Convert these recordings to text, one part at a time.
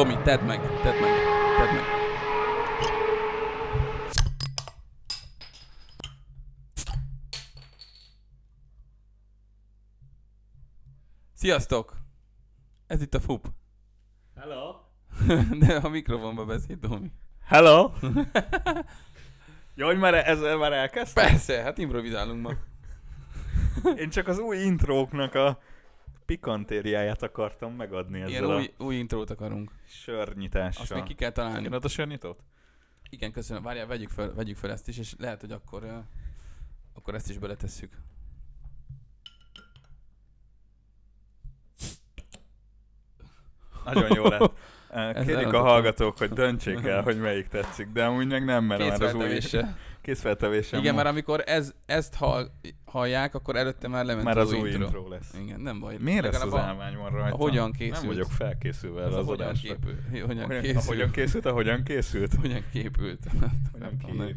Tomi, tedd meg, tedd meg, tedd meg. Sziasztok! Ez itt a FUP. Hello! De a mikrofonba beszél, Tomi. Hello! Jó, hogy már, ezzel már elkezdtem? Persze, hát improvizálunk ma. Én csak az új intróknak a pikantériáját akartam megadni ezzel Ilyen a új, új intrót akarunk. sörnyitással. Azt még ki kell találni. Ad a sörnyitót? Igen, köszönöm. Várjál, vegyük fel, vegyük fel ezt is, és lehet, hogy akkor, akkor ezt is beletesszük. Nagyon jó lett. Kérjük a hallgatók, hogy döntsék el, hogy melyik tetszik, de amúgy meg nem, mert már az új Készfeltevéssel. Készfeltevésem Igen, van. mert amikor ez, ezt hall, hallják, akkor előtte már lement már az, az új intro. intro lesz. Igen, nem baj. Miért az Legalább a- állvány van rajta? hogyan készült. Nem vagyok felkészülve erre az hogyan adásra. képült. Hogyan Hogyan, készült. hogyan készült, a hogyan készült? Hogyan képült. Hogyan, ki,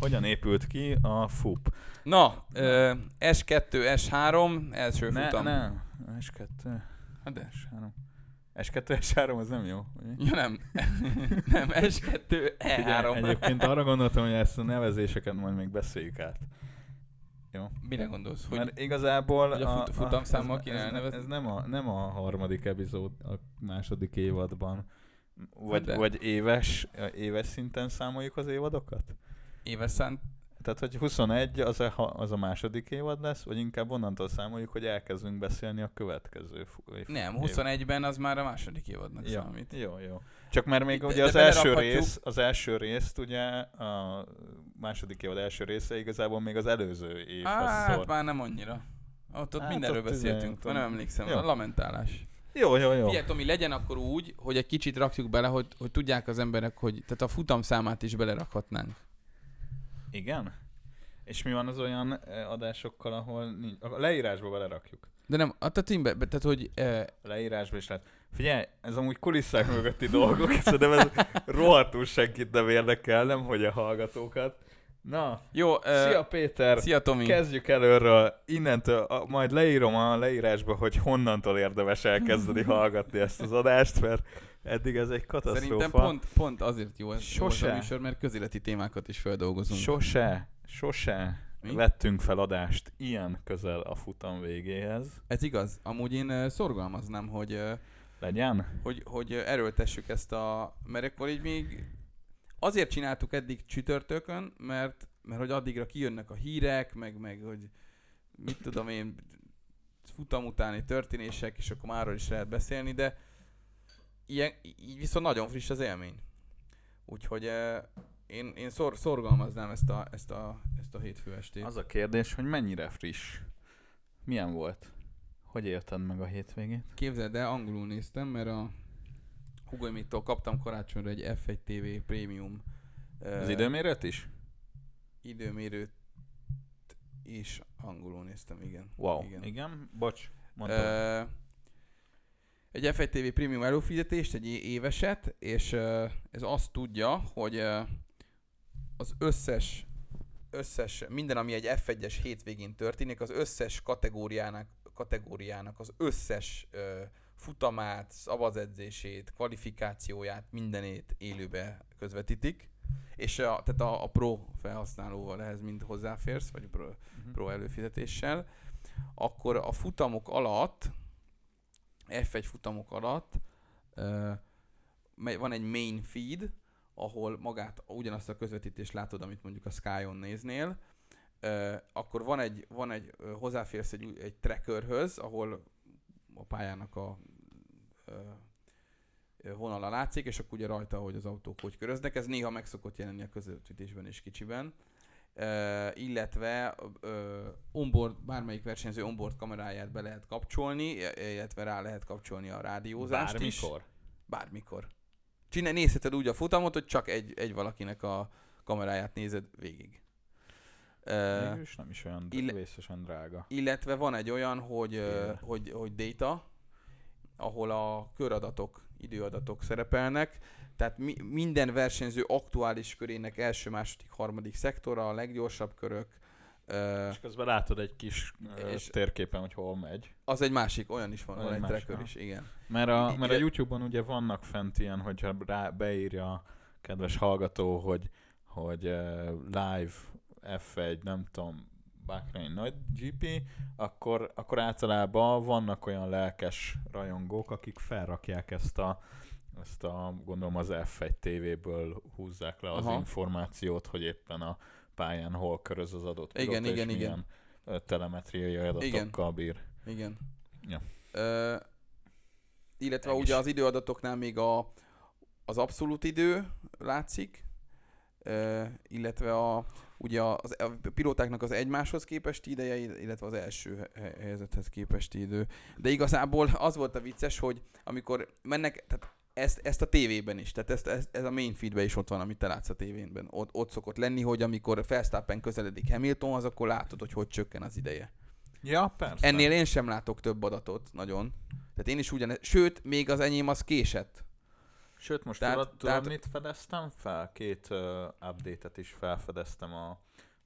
hogyan épült ki a FUP? Na, ö, S2, S3, első Ne, futam. ne, S2, Hát de. S3. S2, S3 az nem jó. ugye? Ja nem. nem, S2, Figyelj, E3. Egyébként arra gondoltam, hogy ezt a nevezéseket majd még beszéljük át. Mire gondolsz? Hogy Mert igazából... hogy a fut- futamszámmal ez- kéne ez, elnevezni? ez, nem, a, nem a harmadik epizód a második évadban. Vagy, de. vagy éves, éves szinten számoljuk az évadokat? éves szánt Tehát, hogy 21 az a, az a második évad lesz, vagy inkább onnantól számoljuk, hogy elkezdünk beszélni a következő év- Nem, év- 21-ben az már a második évadnak Ja, számít. jó, jó. Csak mert még De- ugye de az első rész, az első részt ugye a második évad első része igazából még az előző szól. hát már nem annyira. Ott, ott Hát mindenről ott beszéltünk, már nem emlékszem. jó. A lamentálás. Jó, jó, jó. Figyelj, Tomi, legyen akkor úgy, hogy egy kicsit rakjuk bele, hogy, hogy tudják az emberek, hogy tehát a futamszámát is belerakhatnánk. Igen? És mi van az olyan eh, adásokkal, ahol nincs, a leírásba belerakjuk. De nem, a tehát, én be, be- tehát hogy eh, A leírásba is lehet. Figyelj, ez amúgy kulisszák mögötti dolgok, szerintem ez rohadtul senkit nem érdekel, nem hogy a hallgatókat. Na, jó, eh, szia Péter! szia Tomi. Kezdjük előről, innentől, a, majd leírom a leírásba, hogy honnantól érdemes elkezdeni hallgatni ezt az adást, mert eddig ez egy katasztrófa. Szerintem pont, pont azért jó ez, Sose. a műsor, mert közéleti témákat is feldolgozunk. Sose, sose Mi? vettünk fel adást ilyen közel a futam végéhez. Ez igaz. Amúgy én szorgalmaznám, hogy Legyen? hogy, hogy erőltessük ezt a... Mert akkor így még azért csináltuk eddig csütörtökön, mert, mert hogy addigra kijönnek a hírek, meg, meg hogy mit tudom én, futam utáni történések, és akkor már is lehet beszélni, de ilyen, így viszont nagyon friss az élmény. Úgyhogy eh, én, én szor, szorgalmaznám ezt a, ezt a, ezt a hétfő estét. Az a kérdés, hogy mennyire friss. Milyen volt? Hogy élted meg a hétvégét? Képzeld el, angolul néztem, mert a Hugo Emmittől kaptam karácsonyra egy F1 TV Premium Az eh, időmérőt is? időmérőt is angolul néztem, igen. Wow. Igen. Igen? Bocs, mondtam. Ö, egy F1 TV Premium előfizetést, egy éveset, és ez azt tudja, hogy az összes, összes, minden, ami egy F1-es hétvégén történik, az összes kategóriának, kategóriának az összes futamát, szabadedzését, kvalifikációját, mindenét élőbe közvetítik. És a, tehát a, a Pro felhasználóval ehhez mind hozzáférsz, vagy Pro, Mhm. Pro előfizetéssel, akkor a futamok alatt, F1 futamok alatt van egy main feed, ahol magát ugyanazt a közvetítést látod, amit mondjuk a Sky-on néznél, akkor van egy, van egy hozzáférsz egy, egy trackerhöz, ahol a pályának a vonala látszik, és akkor ugye rajta, hogy az autók hogy köröznek. Ez néha meg szokott jelenni a közvetítésben és kicsiben. Illetve onboard, bármelyik versenyző onboard kameráját be lehet kapcsolni, illetve rá lehet kapcsolni a rádiózást is. Bármikor? Bármikor. Csinálj, nézheted úgy a futamot, hogy csak egy, egy valakinek a kameráját nézed végig. Mégis nem is olyan vészesen drága. illetve van egy olyan, hogy, Igen. hogy, hogy data, ahol a köradatok, időadatok szerepelnek, tehát mi, minden versenyző aktuális körének első, második, harmadik szektora, a leggyorsabb körök, És közben látod egy kis És- térképen, hogy hol megy. az egy másik, olyan is van, Az van egy tracker is, igen. Mert a, mert a YouTube-on ugye vannak fent ilyen, hogyha rá beírja a kedves hallgató, hogy, hogy uh, live F1, nem tudom, Bahrain nagy GP, akkor, akkor általában vannak olyan lelkes rajongók, akik felrakják ezt a, ezt a gondolom az F1 TV-ből húzzák le az Aha. információt, hogy éppen a pályán hol köröz az adott Igen, pilóta, igen, igen. ö, telemetriai adatokkal bír. Igen. Ja. Ö, illetve Egész. ugye az időadatoknál még a, az abszolút idő látszik, ö, illetve a, ugye az, a pilótáknak az egymáshoz képesti ideje, illetve az első he- helyzethez képesti idő. De igazából az volt a vicces, hogy amikor mennek, tehát ezt, ezt a tévében is, tehát ezt, ezt, ez a main feedben is ott van, amit te látsz a tévében. Ott, ott szokott lenni, hogy amikor Verstappen közeledik Hamiltonhoz, akkor látod, hogy hogy csökken az ideje. Ja, persze. Ennél én sem látok több adatot, nagyon. Tehát én is ugyan, sőt, még az enyém az késett. Sőt, most Tehát- tudod, tudod tehát- mit fedeztem fel? Két uh, update-et is felfedeztem a,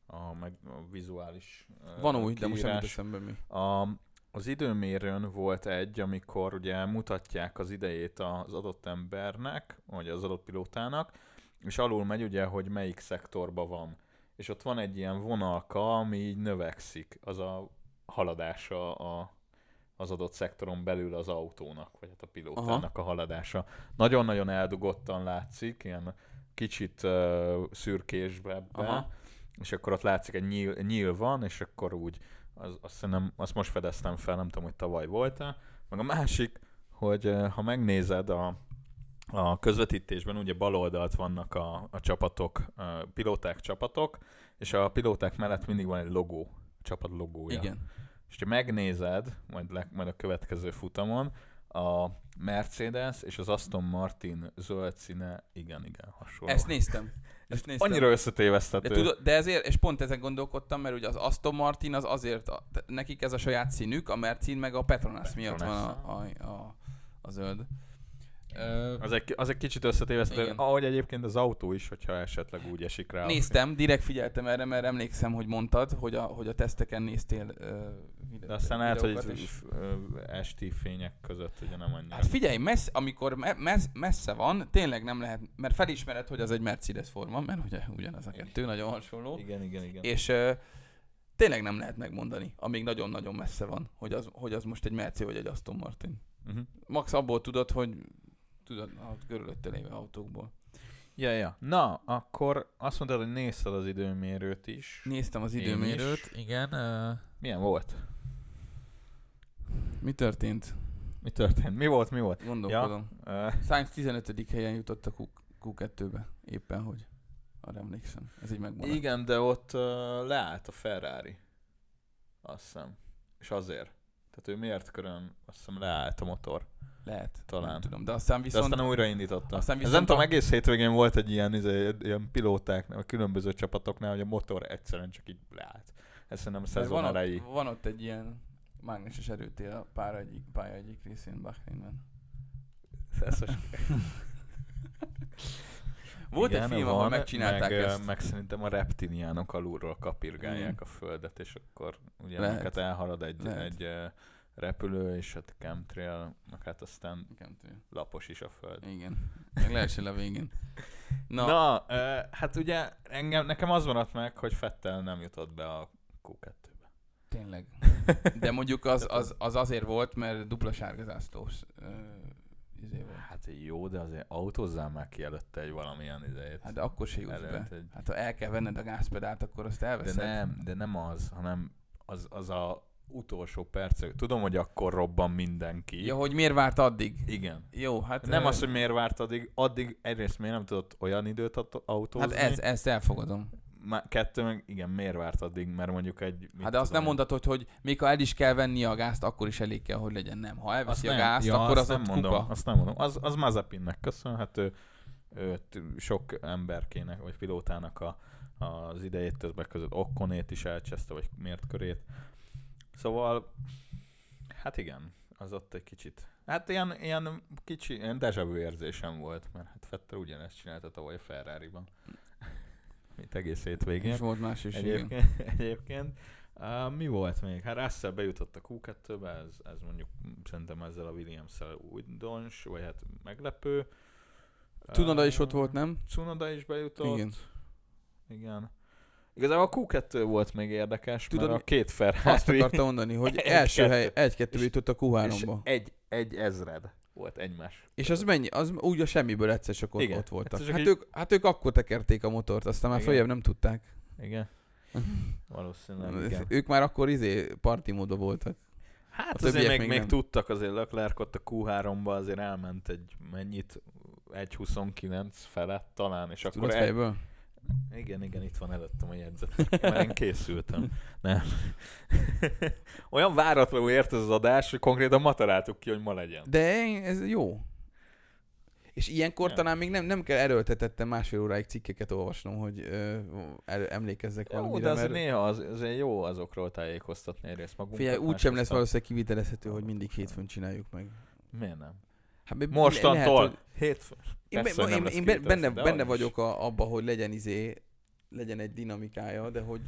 a, meg, a vizuális uh, Van új, de most nem kiírás. eszembe mi. A, az időmérőn volt egy, amikor ugye mutatják az idejét az adott embernek, vagy az adott pilótának, és alul megy ugye, hogy melyik szektorban van. És ott van egy ilyen vonalka, ami így növekszik, az a haladása a, az adott szektoron belül az autónak, vagy hát a pilótának a haladása. Nagyon-nagyon eldugottan látszik, ilyen kicsit uh, szürkésbe Aha. és akkor ott látszik egy nyíl, nyíl van, és akkor úgy, az, azt, szerintem, azt most fedeztem fel, nem tudom, hogy tavaly volt-e. Meg a másik, hogy uh, ha megnézed a, a közvetítésben, ugye bal oldalt vannak a, a csapatok, uh, pilóták csapatok, és a pilóták mellett mindig van egy logó, a csapat logója. Igen. És ha megnézed, majd, le, majd a következő futamon, a Mercedes és az Aston Martin zöld színe, igen, igen, hasonló. Ezt néztem. Ezt néztem. Annyira összetévesztető. de, tudod, de ezért, és pont ezen gondolkodtam, mert ugye az Aston Martin az azért, a, nekik ez a saját színük, a Mercin meg a Petronas miatt van a, a, a, a zöld. Ö, Az egy, az egy kicsit összetévesztő, Igen. ahogy egyébként az autó is, hogyha esetleg úgy esik rá. Néztem, direkt figyeltem erre, mert emlékszem, hogy mondtad, hogy a, hogy a teszteken néztél uh, De aztán lehet, hogy ö, esti fények között ugye nem annyira. Hát figyelj, messz, amikor me- messz, messze van, tényleg nem lehet, mert felismered, hogy az egy Mercedes forma, mert ugye ugyanaz a kettő, nagyon hasonló. igen, igen, igen. És uh, tényleg nem lehet megmondani, amíg nagyon-nagyon messze van, hogy az, hogy az most egy Merci vagy egy Aston Martin. Uh-huh. Max abból tudod, hogy tudod, a körülötte lévő autókból. Ja, ja. Na, akkor azt mondtad, hogy nézted az időmérőt is. Néztem az időmérőt. is. Igen. Uh, Milyen volt? Mi történt? Mi történt? Mi volt, mi volt? Gondolkodom. Uh, Sainz 15. helyen jutott a Q- Q2-be. Éppen hogy. Arra emlékszem. Ez így megmaradt. igen, de ott uh, leállt a Ferrari. Azt hiszem. És azért. Tehát ő miért körön, azt hiszem leállt a motor. Lehet. Talán. Nem tudom. De aztán De viszont... aztán újraindította. aztán Ez viszont nem tudom, a- egész hétvégén volt egy ilyen, izé, ilyen pilótáknál, a különböző csapatoknál, hogy a motor egyszerűen csak így leállt. Ez szerintem a szezon van, elejé. ott, van ott egy ilyen mágneses erőtér a pálya egyik, pálya egyik részén Bahreinben. Ez most Volt Igen, egy film, ahol megcsinálták meg, ezt. Meg szerintem a reptiliánok alulról kapirgálják Igen. a földet, és akkor ugye Lehet. Elhalad egy, Lehet. egy repülő, és hát chemtrail, meg hát aztán tudom. lapos is a föld. Igen. Meg leesel a végén. Na, Na, ö, hát ugye engem, nekem az maradt meg, hogy Fettel nem jutott be a Q2-be. Tényleg. De mondjuk az, az, az azért volt, mert dupla sárgazászlós uh, izé volt. Hát jó, de azért autózzál már ki előtte egy valamilyen idejét. Hát de akkor se jutsz be. Egy- Hát ha el kell venned a gázpedált, akkor azt De elveszed. nem, de nem az, hanem az, az a utolsó percek. Tudom, hogy akkor robban mindenki. Ja, hogy miért várt addig? Igen. Jó, hát... Nem ö, az, hogy miért várt addig, addig egyrészt miért nem tudott olyan időt aut- autózni. Hát ez, ezt elfogadom. Kettő meg, igen, miért várt addig, mert mondjuk egy... Hát de azt nem mondhatod, hogy még ha el is kell venni a gázt, akkor is elég kell, hogy legyen. Nem. Ha Azt elveszi a nem, gázt, ja, akkor azt az nem mondom, kuka. Azt nem mondom. Az, az Mazepinnek köszönhető. Őt sok emberkének, vagy pilótának a, az idejét többek között Okkonét is elcseszte, vagy miért körét. Szóval, hát igen, az ott egy kicsit. Hát ilyen, ilyen kicsi, ilyen deja érzésem volt, mert hát Vettel ugyanezt csinálta tavaly a Ferrari-ban. Mint egész hétvégén. És volt más is, igen. Egyébként, egyébként. Uh, mi volt még? Hát Russell bejutott a Q2-be, ez, ez mondjuk szerintem ezzel a Williams-szel újdons, vagy hát meglepő. Tunoda is Uh, ott volt, nem? Cunoda is bejutott. Igen. Igen. Igazából a Q2 volt még érdekes, Tudod, mert a két Ferrari Azt akartam mondani, hogy első hely, egy-kettő jutott a és Q3-ba. egy, egy ezred volt egymás. És az mennyi? Az úgy a semmiből egyszer csak ott, Igen. ott voltak. Csak Hát így- ők, hát ők akkor tekerték a motort, aztán már Igen. följebb nem tudták. Igen. Valószínűleg igen. Ők már akkor izé party módon voltak. Hát A azért még, még még nem. tudtak, azért Leclerc ott a Q3-ba azért elment egy mennyit, 1.29 felett talán, és akkor Tudod egy, fejből? Igen, igen, itt van előttem a jegyzet. Már én készültem. Nem. Olyan váratlanul ért ez az adás, hogy konkrétan ma találtuk ki, hogy ma legyen. De ez jó. És ilyenkor Ja. talán még nem, nem kell erőltetettem másfél óráig cikkeket olvasnom, hogy ö, erő, emlékezzek Jó, valamire. de azért mert néha az, azért jó azokról tájékoztatni egyrészt magunkat. figyelj, úgysem másrészt lesz valószínűleg kivitelezhető, hogy mindig hétfőn csináljuk meg. Miért nem? Hát, Mostantól. lehet, hogy- Hétfőn. Én, Persze, be, én, én benne, benne is. vagyok a, abba, hogy legyen izé, legyen egy dinamikája, de hogy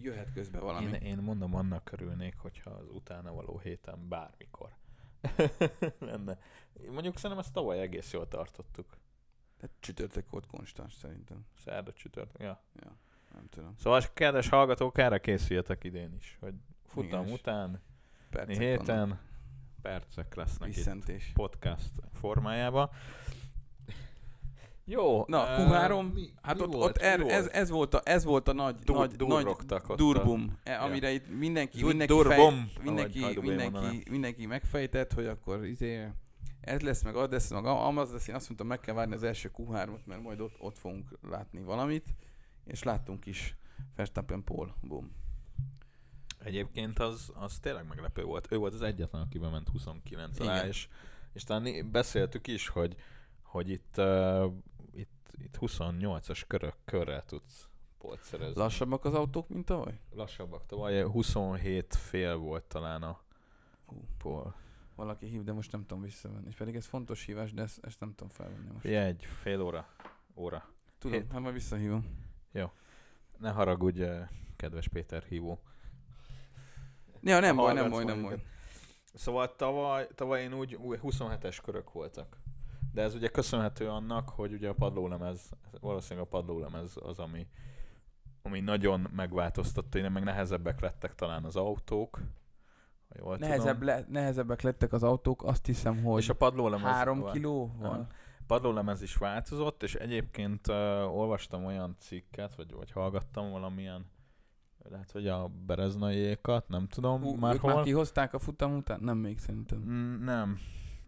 jöhet közbe valami. Én, én mondom, annak örülnék, hogyha az utána való héten bármikor lenne. Mondjuk szerintem ezt tavaly egész jól tartottuk. Tehát csütörtök volt konstans szerintem. Szerda csütört. Ja. Ja, nem tudom. Szóval, kedves hallgatók, erre készüljetek idén is, hogy futam Igen, után, Percek héten vannak. percek lesznek itt Visszentés. podcast formájában. Jó. Na, eh, Q3, mi- Hát mi ott, volt? ott er, Mi ez, volt? ez, volt a, ez volt a nagy, Dur- nagy, nagy a- durbum, e, amire itt mindenki, Dur- mindenki, durbom, fej, mindenki, mondaná. mindenki, mindenki megfejtett, hogy akkor izé, ez lesz, meg az lesz, meg amaz lesz, én azt mondtam, meg kell várni az első Q3-ot, mert majd ott, ott fogunk látni valamit, és láttunk is Verstappen Paul, boom. Egyébként az, az tényleg meglepő volt. Ő volt az egyetlen, aki bement 29 alá, és, és talán beszéltük is, hogy, hogy itt, uh, itt, itt 28-as körök, körrel tudsz polt szerezni. Lassabbak az autók, mint tavaly? Lassabbak. Tavaly 27 fél volt talán a pol. Valaki hív, de most nem tudom visszavenni. És pedig ez fontos hívás, de ezt, ezt nem tudom felvenni most. Figyelj, egy fél óra. Óra. Tudom, hét. hát majd visszahívom. Ne haragudj, eh, kedves Péter hívó. Ja, nem baj, nem baj, nem baj. Szóval tavaly, tavaly én úgy, úgy 27-es körök voltak. De ez ugye köszönhető annak, hogy ugye a padlólemez, valószínűleg a padlólemez az, ami, ami nagyon megváltoztatta, én meg nehezebbek lettek talán az autók. Ha jól Nehezebb tudom. le, nehezebbek lettek az autók, azt hiszem, hogy És a padlólemez, három kiló van. padlólemez is változott, és egyébként uh, olvastam olyan cikket, vagy, vagy hallgattam valamilyen, lehet, hogy a bereznaiékat, nem tudom Ú, már ők hol. már kihozták a futam után? Nem még szerintem. Mm, Nem,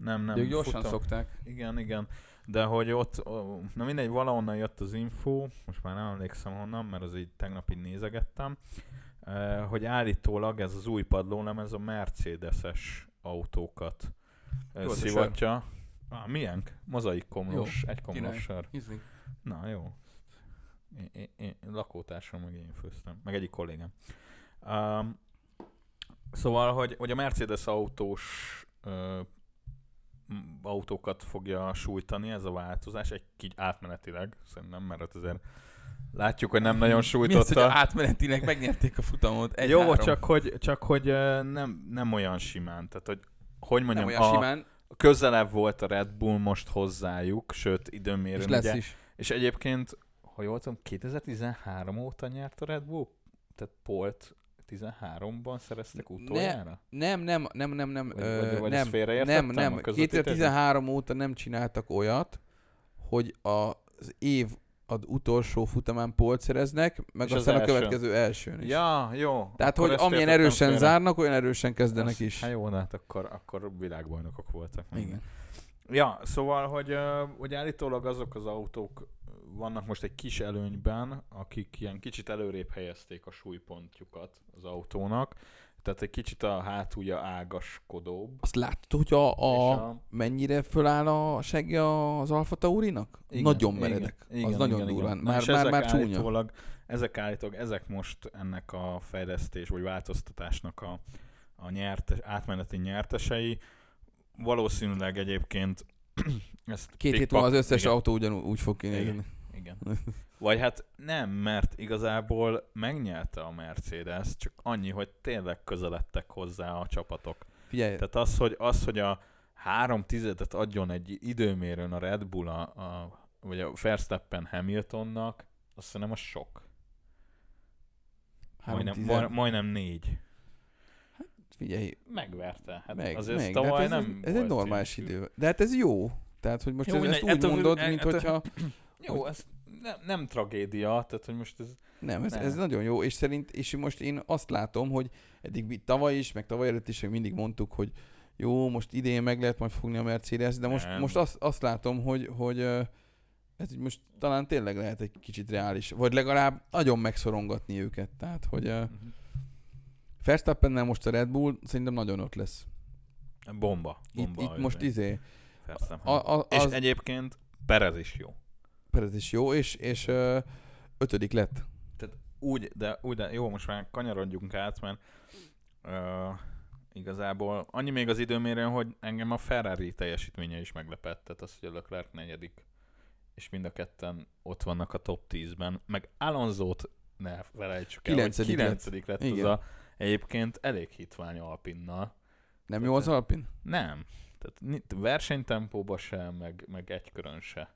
nem, nem. De ők gyorsan futam- szokták. Igen, igen. De hogy ott, na mindegy, valahonnan jött az info, most már nem emlékszem honnan, mert az így tegnap így nézegettem, eh, hogy állítólag ez az új padlólemez a Mercedes-es autókat eh, Jó, szivatja. Ah, milyen? Mozaik komlós, egy király. komlós sör. Na, jó. Én, én, én, lakótársam, meg én főztem. Meg egyik kollégám. Um, szóval, hogy, hogy a Mercedes autós ö, autókat fogja sújtani ez a változás, egy kicsit átmenetileg, szerintem, mert ott azért látjuk, hogy nem nagyon Mi az, hogy sújtotta. átmenetileg megnyerték a futamot? Egy Jó, három. csak hogy, csak hogy nem, nem olyan simán. Tehát, hogy hogy nem mondjam, olyan a, simán, közelebb volt a Red Bull most hozzájuk, sőt időmérőn és lesz ugye, is. és egyébként, ha jól tudom, 2013 óta nyert a Red Bull? Tehát Polt 13-ban szereztek utoljára? Nem, nem, nem, nem, nem, Vagy- ö, vagy- vagy nem, nem, nem. a közvetítésben? 2013 óta nem csináltak olyat, hogy a, az év az utolsó futamán polt szereznek, meg És az aztán a első. következő elsőn is. Ja, jó. Tehát, hogy amilyen erősen félre. zárnak, olyan erősen kezdenek Azt- is. Hát jó, de hát akkor, akkor világbajnokok voltak. Igen. Ja, szóval, hogy, hogy állítólag azok az autók vannak most egy kis előnyben, akik ilyen kicsit előrébb helyezték a súlypontjukat az autónak, tehát egy kicsit a hátulja ágaskodóbb. Azt láttad, hogy a, a, a mennyire föláll a segge az Alfa Taurinak? Igen, nagyon igen, meredek. igen, az nagyon igen, igen. durván. Na, Már, és már, már csúnya. Állítólag, ezek állítólag, ezek most ennek a fejlesztés vagy változtatásnak a, a nyertes, átmeneti nyertesei. Valószínűleg egyébként ezt Két hét múlva az összes igen, autó ugyanúgy úgy fog kinézni. Igen. Vagy hát nem, mert igazából megnyerte a Mercedes, csak annyi, hogy tényleg közeledtek hozzá a csapatok. Figyelj, Tehát az, hogy, az, hogy a három tizedet adjon egy időmérőn a Red Bull, a, a, vagy a Verstappen Hamiltonnak, azt szerintem a sok. Majdnem, majd, majdnem négy. figyelj, Megverte. Hát meg, azért meg. tavaly hát ez, nem ez egy volt normális idő. De hát ez jó. Tehát, hogy most Jó, ez, ezt úgy ettől függ- mondod, e- mint ettől- hogyha... Jó, ez nem, nem tragédia, tehát hogy most ez... Nem, ez, Nem. ez nagyon jó, és szerint, és most én azt látom, hogy eddig tavaly is, meg tavaly előtt is meg mindig mondtuk, hogy jó, most idén meg lehet majd fogni a Mercedes, de most, Nem. most azt, azt látom, hogy, hogy ez most talán tényleg lehet egy kicsit reális, vagy legalább nagyon megszorongatni őket, tehát hogy uh, Verstappennel most a Red Bull szerintem nagyon ott lesz. Bomba. Itt, bomba itt most izé, Verstappen. a, a, És az egyébként Perez is jó. Perez is jó, és, és ö, ötödik lett. Úgy, de, úgy, de jó, most már kanyarodjunk át, mert uh, igazából annyi még az időmérőn, hogy engem a Ferrari teljesítménye is meglepett, tehát az, hogy a Leclerc negyedik, és mind a ketten ott vannak a top 10-ben, meg Alonso-t ne felejtsük el, hogy Kilencedik lett. kilencedik lett, lett az a egyébként elég hitvány Alpinnal. Nem Tehát jó az Alpin? Nem. Tehát versenytempóba sem, meg, meg egy körön se.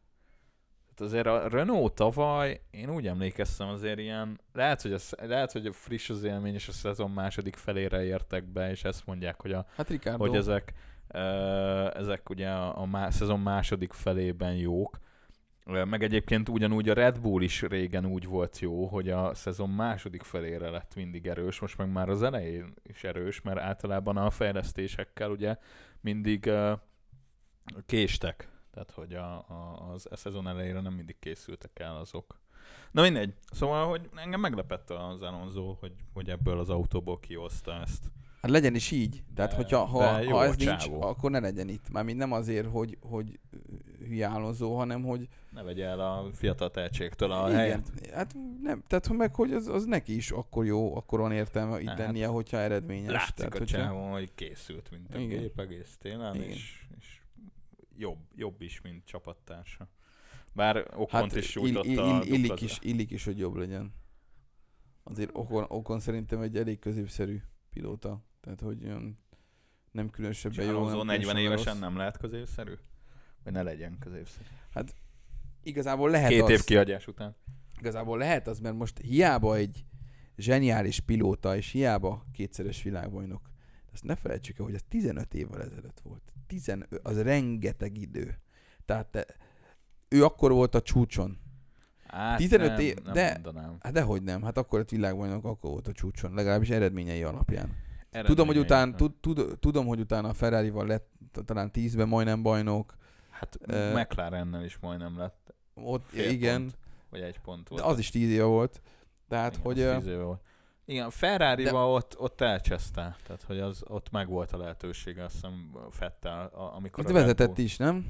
Tehát azért a Renault tavaly, én úgy emlékeztem azért ilyen, lehet, hogy, a, lehet, hogy a friss az élmény, és a szezon második felére értek be, és ezt mondják, hogy, a, Hát Ricardo. hogy ezek, ezek ugye a, a má, szezon második felében jók. Meg egyébként ugyanúgy a Red Bull is régen úgy volt jó, hogy a szezon második felére lett mindig erős, most meg már az elején is erős, mert általában a fejlesztésekkel ugye mindig uh, késtek. Tehát, hogy a, a, az a szezon elejére nem mindig készültek el azok. Na mindegy. Szóval, hogy engem meglepett az Alonso, hogy, hogy ebből az autóból kihozta ezt. Hát legyen is így. Tehát, De- hogyha ha, de ha ez nincs, csávó. akkor ne legyen itt. Mármint nem azért, hogy, hogy hülye állozó, hanem hogy... Ne vegye el a fiatal tehetségtől a igen, helyet. hát nem, tehát meg, hogy az, az neki is akkor jó, akkor van értelme itt Hát, lennie, hogyha eredményes. Látszik tehát, a hogyha- csávon, hogy készült, mint a Igen. gép egész télen, Igen. és, és jobb, jobb is, mint csapattársa. Bár Okont Hát is ill, sújtotta ill, a ill, illik, is, illik is, hogy jobb legyen. Azért Okon, Okon szerintem egy elég középszerű pilóta. Tehát, hogy olyan nem különösebben jó. Alonso nem 40 különösebben évesen rossz. nem lehet középszerű? Vagy ne legyen középszerű? Igazából lehet Két az, év kiadás után. Igazából lehet az, mert most hiába egy zseniális pilóta, és hiába kétszeres világbajnok. Ezt ne felejtsük el, hogy ez 15 évvel ezelőtt volt. 15, az rengeteg idő. Tehát te, ő akkor volt a csúcson. Hát 15 nem, év- nem de- mondanám. Hát dehogy nem, hát akkor lett világbajnok, akkor volt a csúcson, legalábbis eredményei alapján. Eredményei Tudom, hogy után, nem. tud, tud, tudom, hogy utána a Ferrari-val lett talán 10-ben majdnem bajnok. Hát Ö, McLarennel is majdnem lett. Ott, Fél igen, pont, vagy egy pont volt. de az is 10 éve volt. Tehát, Igen, hogy... az ö, tíz éve volt. Igen, Ferrari-val ott, ott elcseszte. Tehát, hogy az, ott meg volt a lehetősége, azt hiszem Fettel, a- amikor de a Red vezetett Bull- is, nem?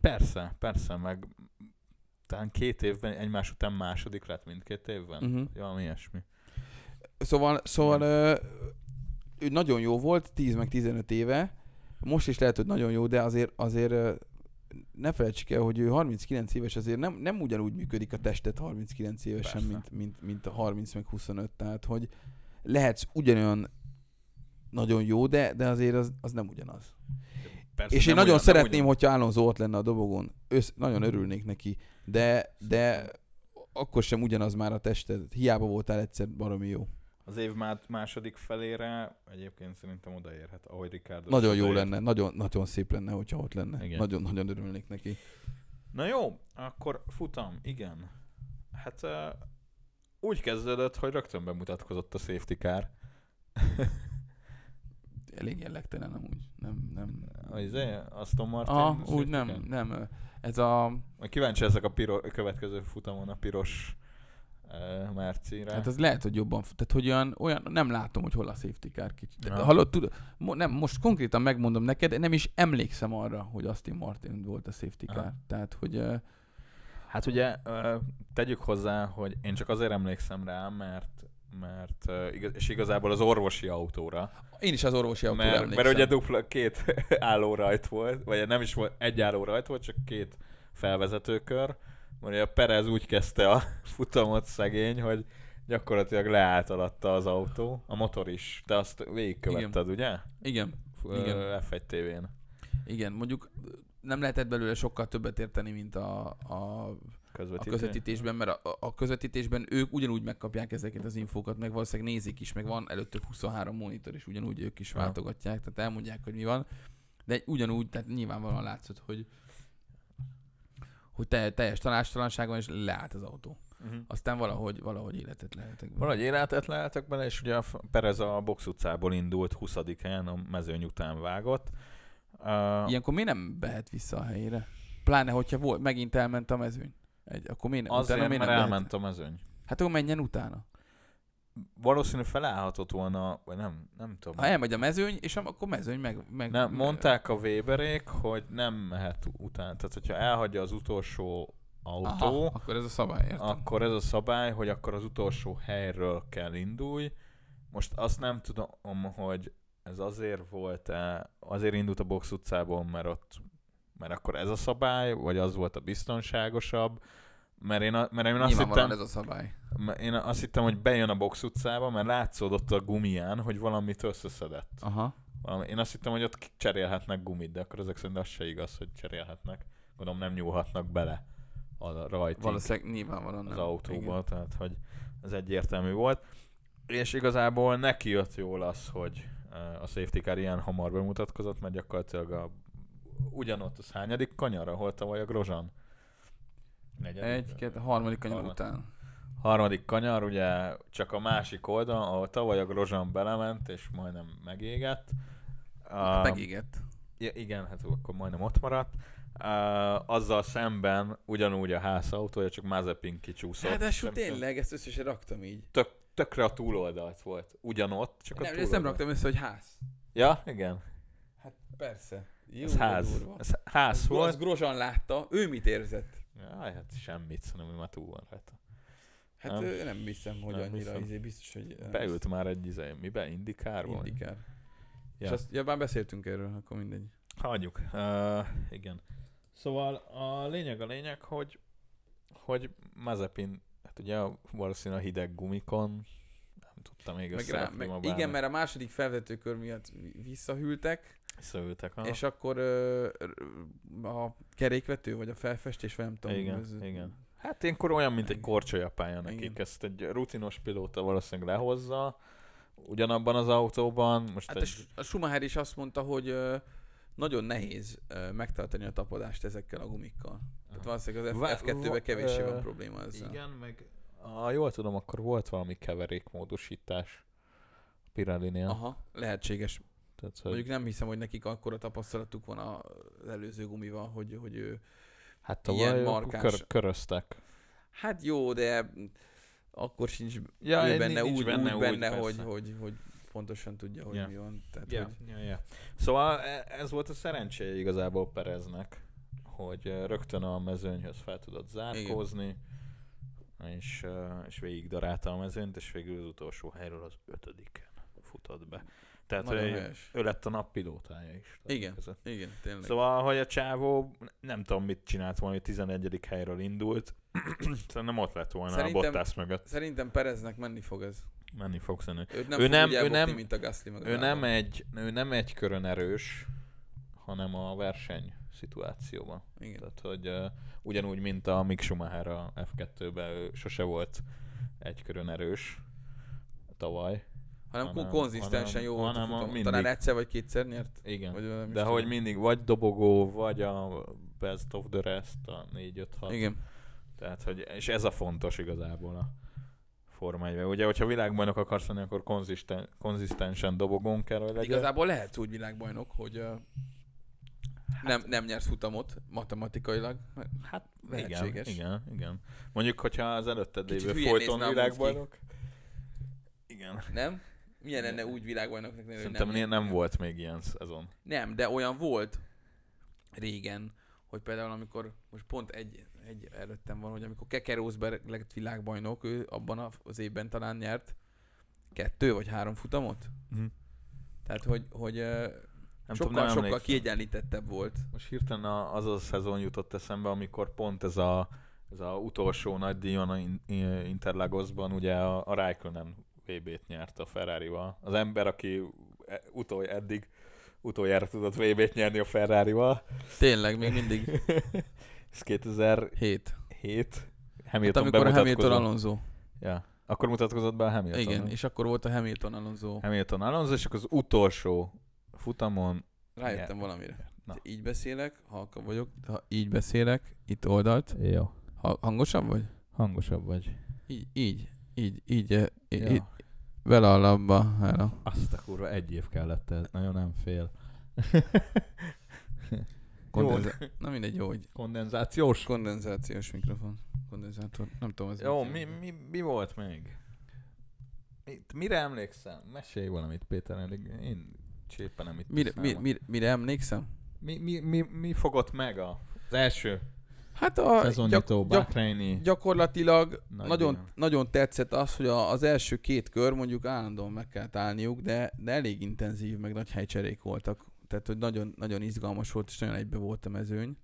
Persze, persze, meg talán két évben egymás után második lett mindkét évben. Uh-huh. Valami ilyesmi. Szóval, szóval ő nagyon jó volt, 10 meg 15 éve. Most is lehet, hogy nagyon jó, de azért, azért ne felejtsük el, hogy ő 39 éves, azért nem, nem ugyanúgy működik a testet 39 évesen, Persze. mint, mint, mint a 30 meg 25. Tehát, hogy lehetsz ugyanolyan nagyon jó, de, de azért az, az nem ugyanaz. Persze, És én nagyon ugyan- szeretném, hogyha Alonso ott lenne a dobogon. Össz, nagyon örülnék neki. De, de akkor sem ugyanaz már a tested. Hiába voltál egyszer baromi jó. Az év má- második felére egyébként szerintem odaérhet, ahogy Ricardo Nagyon jó odaért. lenne, nagyon, nagyon szép lenne, hogyha ott lenne. Igen. Nagyon, nagyon örülnék neki. Na jó, akkor futam, igen. Hát uh, úgy kezdődött, hogy rögtön bemutatkozott a safety car. Elég jellegtelen amúgy. Nem, nem. Az izé, Aston Martin. Ah, úgy nem, car? nem. Ez a, kíváncsi ezek a, piro, a következő futamon a piros Mercire. hát az lehet, hogy jobban, tehát hogy olyan, olyan nem látom, hogy hol a safety car kicsit. Ja. hallod, tud, mo, nem, most konkrétan megmondom neked, nem is emlékszem arra, hogy Aston Martin volt a safety car. Aha. Tehát, hogy Hát ugye tegyük hozzá, hogy én csak azért emlékszem rá, mert mert igaz, és igazából az orvosi autóra. én is az orvosi autóra Mert, emlékszem. mert ugye dupla két álló rajt volt, vagy nem is volt egy álló rajt volt, csak két felvezetőkör, Mondja, a Perez úgy kezdte a futamot szegény, hogy gyakorlatilag leállt alatta az autó, a motor is. Te azt végigkövetted, ugye? Igen, F- Igen. ö, F1 TV-n. igen, mondjuk nem lehetett belőle sokkal többet érteni, mint a, a, a Közvetítő. közvetítésben, mert a, a közvetítésben ők ugyanúgy megkapják ezeket az infókat, meg valószínűleg nézik is, meg van előttük 23 monitor, és ugyanúgy ők is váltogatják, tehát elmondják, hogy mi van. De ugyanúgy, tehát nyilvánvalóan látszott, hogy hogy te, teljes tanástalanság van, és leállt az autó. Uh-huh. Aztán valahogy, valahogy életet lehetek. Valahogy életet lehetek bele, és ugye a Perez a box utcából indult 20 helyen, a mezőny után vágott. Uh, Ilyenkor miért nem behet vissza a helyére? Pláne, hogyha volt, megint elment a mezőny. Egy, akkor miért, azért, utána mert miért nem behet? elment a mezőny. Hát akkor menjen utána. Valószínű felállhatott volna, vagy nem, nem tudom. Ha elmegy a mezőny, és akkor mezőny meg... meg Nem, mondták a Weberék, hogy nem mehet utána. Tehát, hogyha elhagyja az utolsó autó, Aha, akkor ez a szabály, értem. akkor ez a szabály, hogy akkor az utolsó helyről kell indulj. Most azt nem tudom, hogy ez azért volt-e, azért indult a box utcából, mert ott, mert akkor ez a szabály, vagy az volt a biztonságosabb, mert én, a, mert én azt hittem, ez a szabály. én azt hittem, hogy bejön a box utcába, mert látszódott a gumián, hogy valamit összeszedett. Aha. Valami, én azt hittem, hogy ott cserélhetnek gumit, de akkor ezek szerint az se igaz, hogy cserélhetnek. Gondolom nem nyúlhatnak bele a rajtig Valószínűleg nyilvánvalóan az nem. autóba, Igen. tehát hogy ez egyértelmű volt. És igazából neki jött jól az, hogy eh, a safety car ilyen hamar bemutatkozott, mert gyakorlatilag a, ugyanott az hányadik kanyar, ahol tavaly a Grozsan? Negyedik? Egy, két, harmadik kanyar Harmad- után. Harmadik kanyar, ugye csak a másik oldal, ahol tavaly a Grozsan belement, és majdnem megégett. Uh, Megégett. Ja, igen, hát akkor majdnem ott maradt. Uh, azzal szemben ugyanúgy a ház autója, csak Mazepin kicsúszott. Ráadásul Nem- tényleg, ezt összesen raktam így. Tök, tökre a túloldalt volt. Ugyanott, csak a Nem, ezt túloldalt. nem raktam össze, hogy ház. Ja, igen. Hát persze. Jó, Ez ház. durva. Ez ház Az, az volt. Grozsan látta, ő mit érzett? Jaj, hát semmit, szerintem már túl van rajta. Hát Nem. nem, hiszem, hogy Nem annyira, hiszem. izé, biztos, hogy... Beült már egy izé, mibe? Indikárba? vagy? Indikár. Ja. És azt, ja, már beszéltünk erről, akkor mindegy. Hagyjuk. Uh, igen. Szóval a lényeg a lényeg, hogy hogy Mazepin, hát ugye valószínűleg a hideg gumikon nem tudta még Meg rá, összerakni meg, igen, mert a második felvetőkör miatt visszahűltek, Visszaültek. aha. és akkor ö, a kerékvető, vagy a felfestés, vagy nem tudom. Igen, ez, igen. Hát ilyenkor olyan, mint egy Igen. korcsolyapálya nekik. Igen. Ezt egy rutinos pilóta valószínűleg lehozza, ugyanabban az autóban. Most Hát egy... a, Schumacher is azt mondta, hogy ö, nagyon nehéz ö, megtartani a tapadást ezekkel a gumikkal. Tehát valószínűleg az Va- F- F2-ben va- kevéssé van probléma ezzel. Igen, meg ha jól tudom, akkor volt valami keverékmódosítás a Pirelli-nél. Aha, lehetséges. Tehát, hogy, Mondjuk nem hiszem, hogy nekik akkora tapasztalatuk van az előző gumival, hogy, hogy ő... hát ilyen markáns- kör, köröztek. Hát jó, de akkor sincs Ja, ő nincs benne úgy, benne úgy úgy, benne, hogy, persze. hogy, hogy pontosan tudja, hogy Ja. mi van. Tehát, Ja, hogy ja, ja. Szóval e- ez volt a szerencséje igazából Pereznek, hogy ö, rögtön a mezőnyhöz fel tudott zárkózni, és, ö, és végig darálta a mezőnyt, és végül az utolsó helyről az ötödiken futott be. Tehát nagyon ő, lett a nap pilótája is. Igen. Között. Igen, tényleg. Szóval, hogy a csávó nem tudom mit csinált volna, hogy 11. helyről indult. Szerintem ott lett volna Szerintem- a Bottas mögött. Szerintem Pereznek menni fog ez. Menni fog szerintem. Őt nem Ő nem- ő nem- mint a Gasly meg Ő nem, egy, ő nem egy körön erős, hanem a verseny szituációban. Igen. Tehát, hogy uh, ugyanúgy, mint a Mick Schumacher a F2-ben, ő sose volt egy körön erős tavaly. Hanem, hanem- konzisztensen hanem- jó volt a hanem a futam. mindig- Talán egyszer vagy kétszer nyert. Igen. Vagy De hogy mindig vagy dobogó, vagy a best of the rest, a 4-5-6. Igen. Tehát, hogy, és ez a fontos igazából a Forma 1 Ugye, hogyha világbajnok akarsz lenni, akkor konzisten, konzisztensen dobogón kell, hogy legyen. Igazából lehetsz úgy világbajnok, hogy uh, nem, nem nyersz futamot matematikailag. Hát Lehetséges. Igen, igen, igen. Mondjuk, hogyha az előtted lévő folyton a világbajnok. Igen. Nem? Milyen lenne úgy világbajnoknak lenni, Szerintem nem, nem volt még ilyen szezon. Nem, de olyan volt régen, hogy például amikor, most pont egy, egy előttem van, hogy amikor Keke Rosberg lett világbajnok, ő abban az évben talán nyert kettő vagy három futamot. Mhm. Tehát, hogy, hogy Nem sokkal, tudom, nem sokkal emlékszem. kiegyenlítettebb volt. Most hirtelen az a szezon jutott eszembe, amikor pont ez a ez a utolsó nagy díjon a In- In- Interlagosban ugye a, a Raikkonen VB-t nyert a Ferrari-val. Az ember, aki e- utol, eddig utoljára tudott VB-t nyerni a Ferrari-val. Tényleg, még mindig Ez 2007. 7. Hamilton Hát amikor Hamilton. Alonso. Ja. Akkor mutatkozott be a Hamilton. Igen, és akkor volt a Hamilton Alonso. Hamilton Alonso, és akkor az utolsó futamon Rájöttem Ja. valamire. Na. Így beszélek, halka vagyok, ha így beszélek, itt oldalt. Jó. Ha, hangosabb vagy? Hangosabb vagy. Így, így, így, így, eh, így, Ja. így vele a labba, hello. Azt a kurva, egy év kellett ez. Nagyon nem fél. Kondenza- Na mindegy, jó, hogy Kondenzációs. kondenzációs mikrofon. Kondenzátor, nem tudom, ez Jó, mi, mi, mi volt még? Mit, mire emlékszem? Mesélj valamit, Péter, eddig én csépen nem itt Mire, mi, mi, mire emlékszem? mi, mi, mi, mi fogott meg a, az első Hát a szezonnyitó gyak, gyakorlatilag Nagy nagyon, nagyon tetszett az, hogy a, az első két kör mondjuk állandóan meg kellett állniuk, de, de elég intenzív, meg nagy helycserék voltak. Tehát, hogy nagyon, nagyon izgalmas volt, és nagyon egybe volt a mezőny.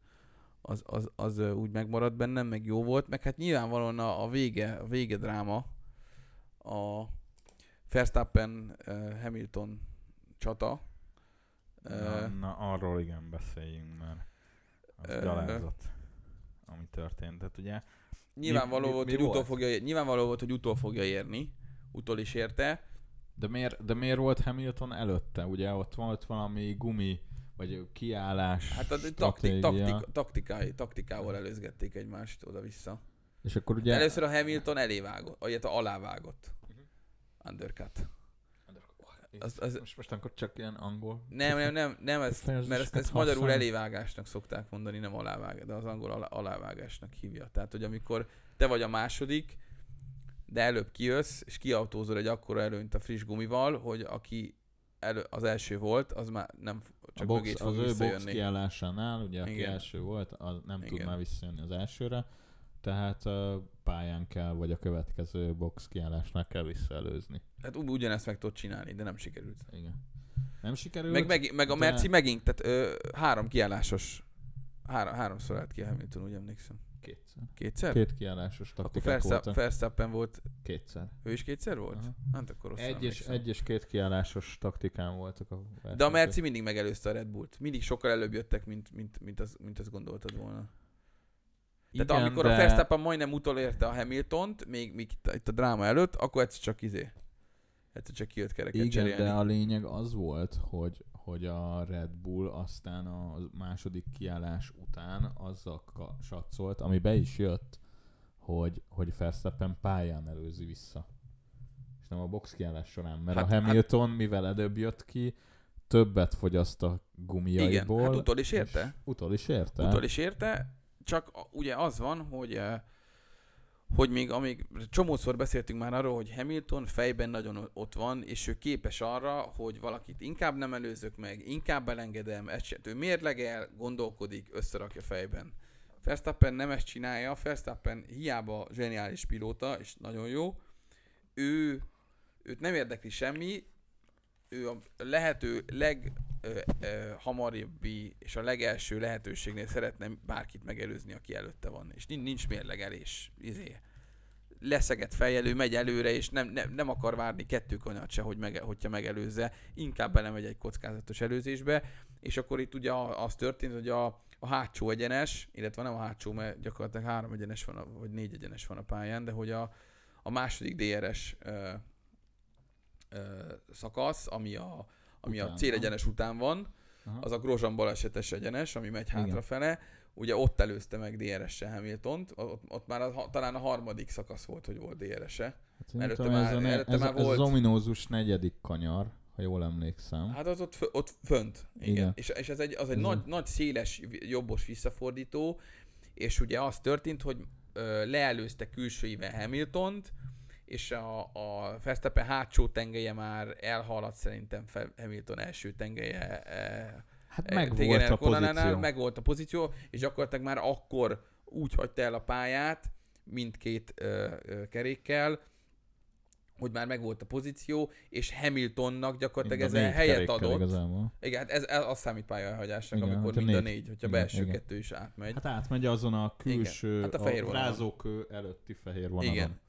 Az, az, az úgy megmaradt bennem, meg jó volt. Meg hát nyilvánvalóan a, a vége, a vége dráma, a Verstappen uh, Hamilton csata. Na, na, arról igen, beszéljünk, mert az gyalázat, ami történt. Tehát ugye Nyilvánvaló mi- volt, mi hogy volt? utol fogja, ér- nyilvánvaló volt, hogy utol fogja érni. Utol is érte. De miért, de miért volt Hamilton előtte? Ugye ott volt valami gumi, vagy kiállás, Hát a takti, stratégia. taktik, taktikai, taktikával előzgették egymást oda-vissza. És akkor ugye... Ugye... Először a Hamilton elévágott, vagy hát alávágott. Undercut. Az, az, Most, most akkor csak ilyen angol. nem, nem, nem, nem ez, mert ezt, ezt magyarul elévágásnak szokták mondani, nem alávágás, de az angol alá, alávágásnak hívja. Tehát, hogy amikor te vagy a második, de előbb kijössz, és kiautózol egy akkora előnyt a friss gumival, hogy aki elő, az első volt, az már nem f- a csak box, mögét az fog ő box kiállásánál, ugye aki Igen. első volt, az nem tud Igen. már visszajönni az elsőre, tehát uh, pályán kell, vagy a következő box kiállásnál kell visszaelőzni. Hát ugyanezt meg tudod csinálni, de nem sikerült. Igen. Nem sikerült? Meg, meg, meg a de- Merci megint, tehát ö, három kiállásos, három, háromszor állt ki a Hamilton, úgy emlékszem. Kétszer. Kétszer? Két kiállásos akkor taktikák voltak. Verstappen volt, Kétszer. ő is kétszer volt? Aha. Hát akkor Egy és, egy és két kiállásos taktikán voltak a De a. Merci mindig megelőzte a Red Bullt. Mindig sokkal előbb jöttek, mint, mint, mint, az, mint azt gondoltad volna. Tehát Igen, amikor de... a Verstappen majdnem utolérte a Hamiltont, még, még itt, a dráma előtt, akkor egyszer csak izé. Egyszer csak kijött kereket Igen, cserélni. de a lényeg az volt, hogy, hogy a Red Bull aztán a második kiállás után azzal satszolt, ami be is jött, hogy, hogy Verstappen pályán előzi vissza. És nem a box kiállás során, mert Hát- a Hamilton, mivel előbb jött ki, többet fogyaszt a gumiaiból. Igen, hát utol is érte. Utol is érte. Utol is érte, csak ugye az van, hogy eh, hogy még amíg csomószor beszéltünk már arról, hogy Hamilton fejben nagyon ott van, és ő képes arra, hogy valakit inkább nem előzök meg, inkább elengedem, ezt se, ő mérlegel, gondolkodik, összerakja fejben. Verstappen nem ezt csinálja, Verstappen hiába zseniális pilóta, és nagyon jó, ő, őt nem érdekli semmi, ő a lehető leghamarabbi és a legelső lehetőségnél szeretne bárkit megelőzni, aki előtte van. És nincs, nincs mérlegelés. Izé. Leszeget fejjel, ő megy előre, és nem, nem, nem akar várni kettő kanyart se, hogy mege, hogyha megelőzze. Inkább belemegy egy kockázatos előzésbe. És akkor itt ugye az történt, hogy a, a hátsó egyenes, illetve nem a hátsó, mert gyakorlatilag három egyenes van, a, vagy négy egyenes van a pályán, de hogy a, a második DRS ö, szakasz, ami a, ami Után a célegyenes után van, Aha. az a Grosjean balesetes egyenes, ami megy Igen. hátrafele. Ugye ott előzte meg DRS-se Hamiltont, ott, ott már a, talán a harmadik szakasz volt, hogy volt DRS-e. Hát én előtte tudom, már- ez, a, ne- előtte ez, már ez volt- az ominózus negyedik kanyar, ha jól emlékszem. Hát az ott, ott fönt. Igen. Igen. És, és ez egy, az egy Ez nagy, a- nagy, széles, jobbos visszafordító, és ugye az történt, hogy ö, leelőzte külsőivel Hamiltont, és a, a Verstappen hátsó tengelye már elhaladt szerintem Hamilton első tengelye e, Hát e, meg Tegen volt a pozíció. Meg volt a pozíció, és gyakorlatilag már akkor úgy hagyta el a pályát, mindkét ö, ö, kerékkel, hogy már megvolt a pozíció, és Hamiltonnak gyakorlatilag ezzel helyet adott. Igazából. Igen, hát ez, ez az számít pályahagyásnak, Igen, amikor hát a mind a négy- négy, hogyha igen, belső igen. kettő is átmegy. Hát átmegy azon a külső, Hát a fehér a rázókő előtti fehér vonalon. Igen.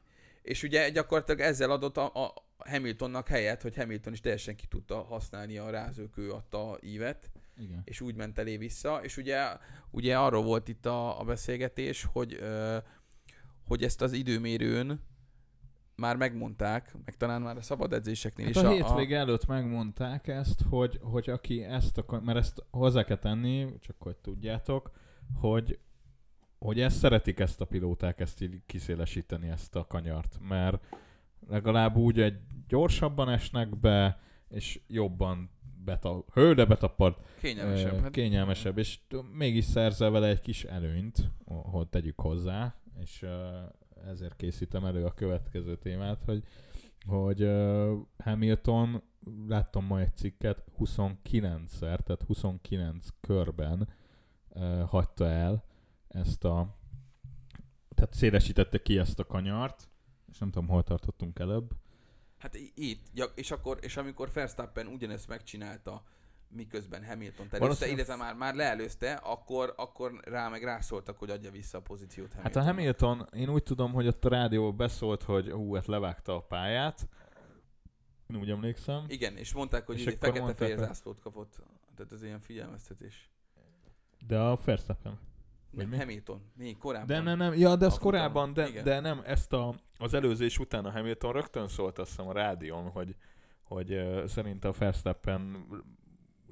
És ugye gyakorlatilag ezzel adott a, a Hamiltonnak helyet, hogy Hamilton is teljesen ki tudta használni a rázőkő adta ívet, Igen. és úgy ment elé vissza, és ugye, ugye arról volt itt a, a beszélgetés, hogy, ö, hogy ezt az időmérőn már megmondták, meg talán már a szabad edzéseknél Hát is. a hétvége előtt megmondták ezt, hogy, hogy aki ezt akar, mert ezt hozzá kell tenni, csak hogy tudjátok, hogy, hogy ezt szeretik ezt a pilóták, ezt így kiszélesíteni, ezt a kanyart, mert legalább úgy egy gyorsabban esnek be, és jobban beta, hő, de betapad, kényelmesebb. Hát, kényelmesebb, és mégis szerzel vele egy kis előnyt, hogy tegyük hozzá, és ezért készítem elő a következő témát, hogy, hogy ö, Hamilton, láttam ma egy cikket, 29-szer, tehát 29 körben ö, hagyta el ezt a, tehát szélesítette ki ezt a kanyart, és nem tudom, hol tartottunk előbb. hát itt, ja, és akkor, és amikor Verstappen ugyanezt megcsinálta, miközben Hamilton Valószínűleg- illetve már, már leelőzte, akkor, akkor rá meg rászóltak, hogy adja vissza a pozíciót Hamilton. Hát a Hamilton, én úgy tudom, hogy ott a rádió beszólt, hogy hú, hát levágta a pályát. Én úgy emlékszem. Igen, és mondták, hogy És egy akkor fekete-fehér zászlót kapott. Tehát ez ilyen figyelmeztetés. De a Verstappen. Nem, mi? Hamilton. Még korábban. De nem, nem, ja, de ez korábban, de, Igen. de nem, ezt a, az előzés után a Hamilton rögtön szólt azt hiszem a rádión, hogy, hogy uh, szerint a Verstappen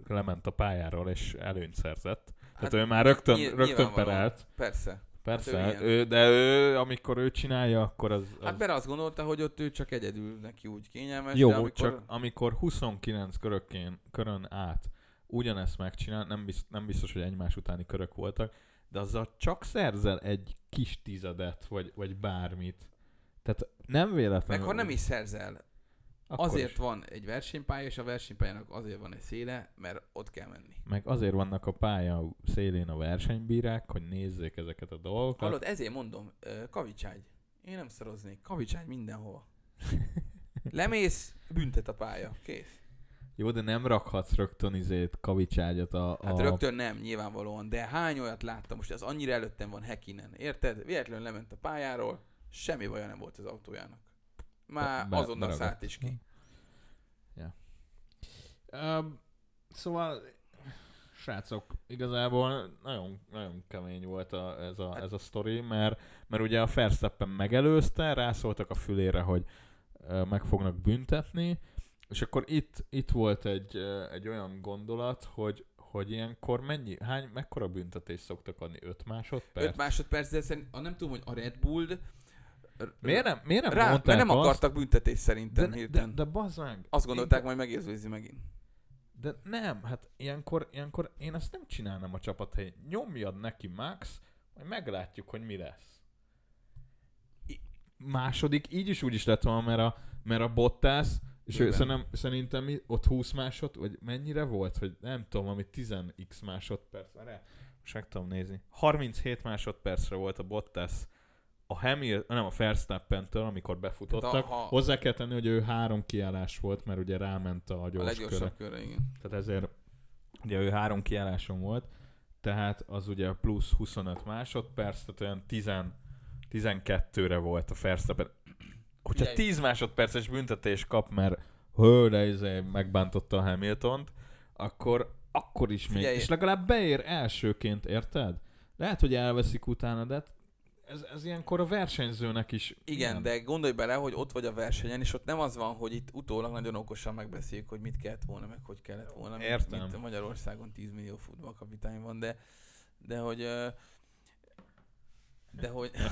lement a pályáról és előnyt szerzett. Hát Tehát ő már rögtön, nyilv- rögtön perált. Persze. Persze, Hát ő ő, de ő, amikor ő csinálja, akkor az... az Hát mert azt gondolta, hogy ott ő csak egyedül neki úgy kényelmes. Jó, de amikor... csak amikor 29 körökén, körön át ugyanezt megcsinál, nem, biz, nem biztos, hogy egymás utáni körök voltak, de azzal csak szerzel egy kis tizedet, vagy, vagy bármit. Tehát nem véletlenül. Meg ha nem is szerzel, akkor azért is. van egy versenypálya, és a versenypályának azért van egy széle, mert ott kell menni. Meg azért vannak a pálya szélén a versenybírák, hogy nézzék ezeket a dolgokat. Hallod, ezért mondom, kavicságy. Én nem szaroznék. Kavicságy mindenhova. Lemész, büntet a pálya. Kész. Jó, de nem rakhatsz rögtön izét, kavicságyat a... Hát a... rögtön nem, nyilvánvalóan, de hány olyat láttam, most az annyira előttem van Hekinen, érted? Véletlenül lement a pályáról, semmi baja nem volt az autójának. Már Be- azonnal beragadt. szállt is ki. Um, szóval, srácok, igazából nagyon, nagyon kemény volt a, ez, a, ez a sztori, mert, mert ugye a Verstappen megelőzte, rászóltak a fülére, hogy meg fognak büntetni, és akkor itt, itt volt egy, egy olyan gondolat, hogy, hogy ilyenkor mennyi, hány, mekkora büntetést szoktak adni? 5 másodperc? 5 másodperc, de szerint, ah, nem tudom, hogy a Red Bull Miért nem, miért nem Rá, mondták mert nem azt? akartak büntetést de, szerintem de, hirtelen. de bazd meg! Azt gondolták, majd megérzőzi megint. De nem, hát ilyenkor, ilyenkor én ezt nem csinálnám a csapat helyén. Nyomjad neki Max, majd meglátjuk, hogy mi lesz. I- második, így is úgy is lett volna, mert a, mert a Bottas, és ő, szerintem, szerintem mi- ott 20 másod, vagy mennyire volt, hogy nem tudom, ami 10x másodperc, várjál, most meg tudom nézni. 37 másodpercre volt a Bottas a Hamilton, nem a Verstappen-től, amikor befutottak. Tehát a- ha- Hozzá kell tenni, hogy ő három kiállás volt, mert ugye ráment a A gyors köre. leggyorsabb körre, igen. Tehát ezért ugye ő három kiálláson volt, tehát az ugye plusz 25 másodperc, tehát olyan 10, 12-re volt a Verstappen. Hogyha Figyelj. 10 másodperces büntetés kap, mert hő, de izé megbántotta a Hamiltont, akkor, akkor is még, Figyelj. és legalább beér elsőként, érted? Lehet, hogy elveszik utána, de hát ez, ez ilyenkor a versenyzőnek is... Igen, nem. de gondolj bele, hogy ott vagy a versenyen, és ott nem az van, hogy itt utólag nagyon okosan megbeszéljük, hogy mit kellett volna, meg hogy kellett volna. Értem. Mint Magyarországon 10 millió futballkapitány van, de, de hogy... De hogy...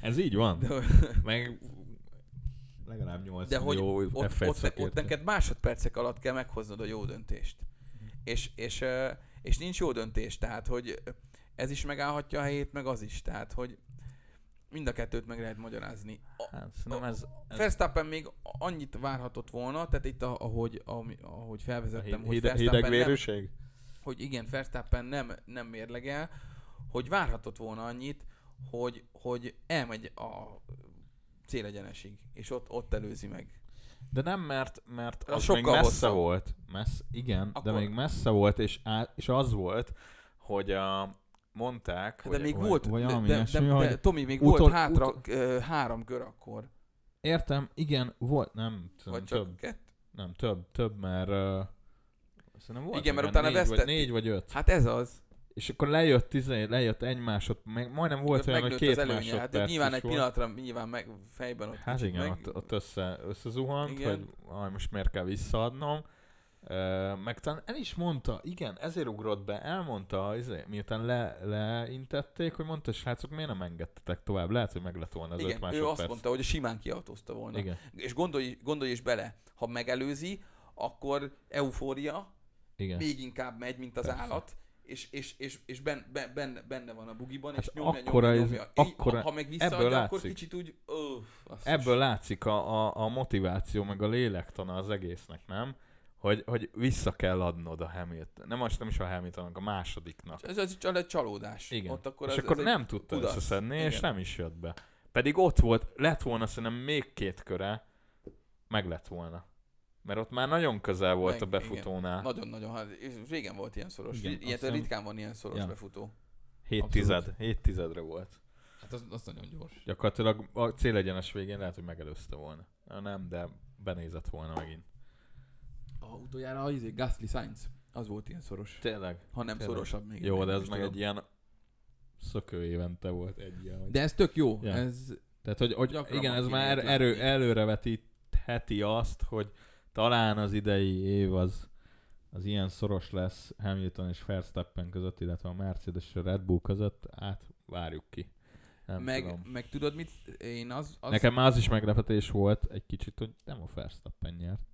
Ez így van. De, Meg legalább 8 De hogy millió ott, F1 ott, szakértő. ott neked másodpercek alatt kell meghoznod a jó döntést. És, és, ö, és nincs jó döntés, tehát hogy ez is megállhatja a helyét, meg az is, tehát hogy mind a kettőt meg lehet magyarázni. A, Hát, szerintem ez, ez Verstappen még annyit várhatott volna, tehát itt a- ahogy, ahogy, ahogy a felvezettem, hogy hide, Verstappen nem, hidegvérűség? hogy igen, Verstappen nem, nem mérlegel, hogy várhatott volna annyit, hogy, hogy elmegy a célegyenesig, és ott, ott előzi meg. De nem, mert, mert Az az még sokkal messze hosszabb. volt. Messz, igen, Akkor- de még messze volt, és, á, és az volt, hogy a, mondták, Hát de hogy, még vagy, volt, vagy de, valami de, ilyesmi, de, hogy de, Tomi, még utol- volt hátra ö, három kör akkor. értem, igen, volt, nem, tudom, Vagy csak több, kettő. nem, több, több, mert uh, szerintem volt Igen, mert utána négy, vagy, vesztett- négy vagy öt. Hát ez az. És akkor lejött, izé, lejött egy másod, meg majdnem volt Ott olyan, hogy két az előnye. Hát másodperc nyilván egy volt. pillanatra nyilván meg fejben ott Hát igen, meg, ott, ott össze, összezuhant, Igen. hogy aj, most miért kell visszaadnom. Ö, meg talán el is mondta, igen, ezért ugrott be, elmondta, izé, miután le, leintették, hogy mondta, srácok, miért nem engedtetek tovább? Lehet, hogy meg lett volna az öt Igen, ő másodperc. azt mondta, hogy simán kiautózta volna. Igen, És gondolj, gondolj is bele, ha megelőzi, akkor eufória, igen. még inkább megy, mint az Persze. állat, és, és, és, és ben, ben, benne, benne van a bugiban, Hát és nyomja, akkora nyomja, ez- nyomja. akkora- ha, meg ebből visszaadja, akkor látszik. kicsit úgy, basszus. Ebből látszik a, a, a motiváció, meg a lélektana az egésznek, nem? Hogy, hogy vissza kell adnod a Hamilton. Nem most nem is a Hamiltonnak, a másodiknak. Ez az csak egy csalódás. Igen. Ott akkor és ez, akkor ez nem tudta kudarc. összeszedni, és Igen. nem is jött be. Pedig ott volt, lett volna szerintem még két köre, meg lett volna. Mert ott már nagyon közel volt Meg, a befutónál. Nagyon-nagyon, hát régen volt ilyen szoros. Igen, Ilyet hiszem- ritkán van ilyen szoros Ja. befutó. 7 abszolút. tized, 7 tizedre volt. Hát az, az nagyon gyors. Gyakorlatilag a célegyenes végén lehet, hogy megelőzte volna. Na, nem, de benézett volna megint. A utoljára az izé, Gasly Sainz, az volt ilyen szoros. Tényleg. Ha nem Tényleg. szorosabb még. Jó, de ez meg egy ilyen szökő évente volt egy ilyen. Hogy... De ez tök jó. Ja. Ez, Tehát, hogy, hogy igen, ez már erő, előrevetítheti azt, hogy talán az idei év az, az ilyen szoros lesz Hamilton és Verstappen között, illetve a Mercedes és a Red Bull között, hát várjuk ki. Nem meg, tudom. meg tudod mit? Én az... az Nekem az is meglepetés volt egy kicsit, hogy nem a Verstappen nyert.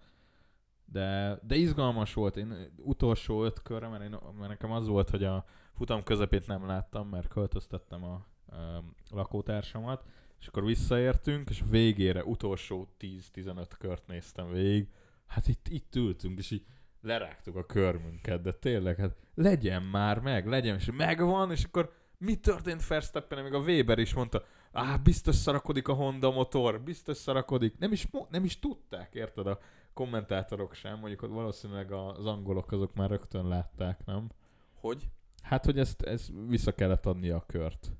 De, de izgalmas volt. Én utolsó öt körre, mert, én, mert nekem az volt, hogy a futam közepét nem láttam, mert költöztettem a, a lakótársamat, és akkor visszaértünk, és végére utolsó 10-15 kört néztem végig. Hát itt, itt ültünk, és így lerágtuk a körmünket, de tényleg, hát legyen már meg, legyen, és megvan, és akkor mi történt Verstappen, még a Weber is mondta, Á, biztos szarakodik a Honda motor, biztos szarakodik. Nem is, nem is tudták, érted? A kommentátorok sem, mondjuk ott valószínűleg az angolok azok már rögtön látták, nem? Hogy? Hát, hogy ezt, ezt vissza kellett adni a kört.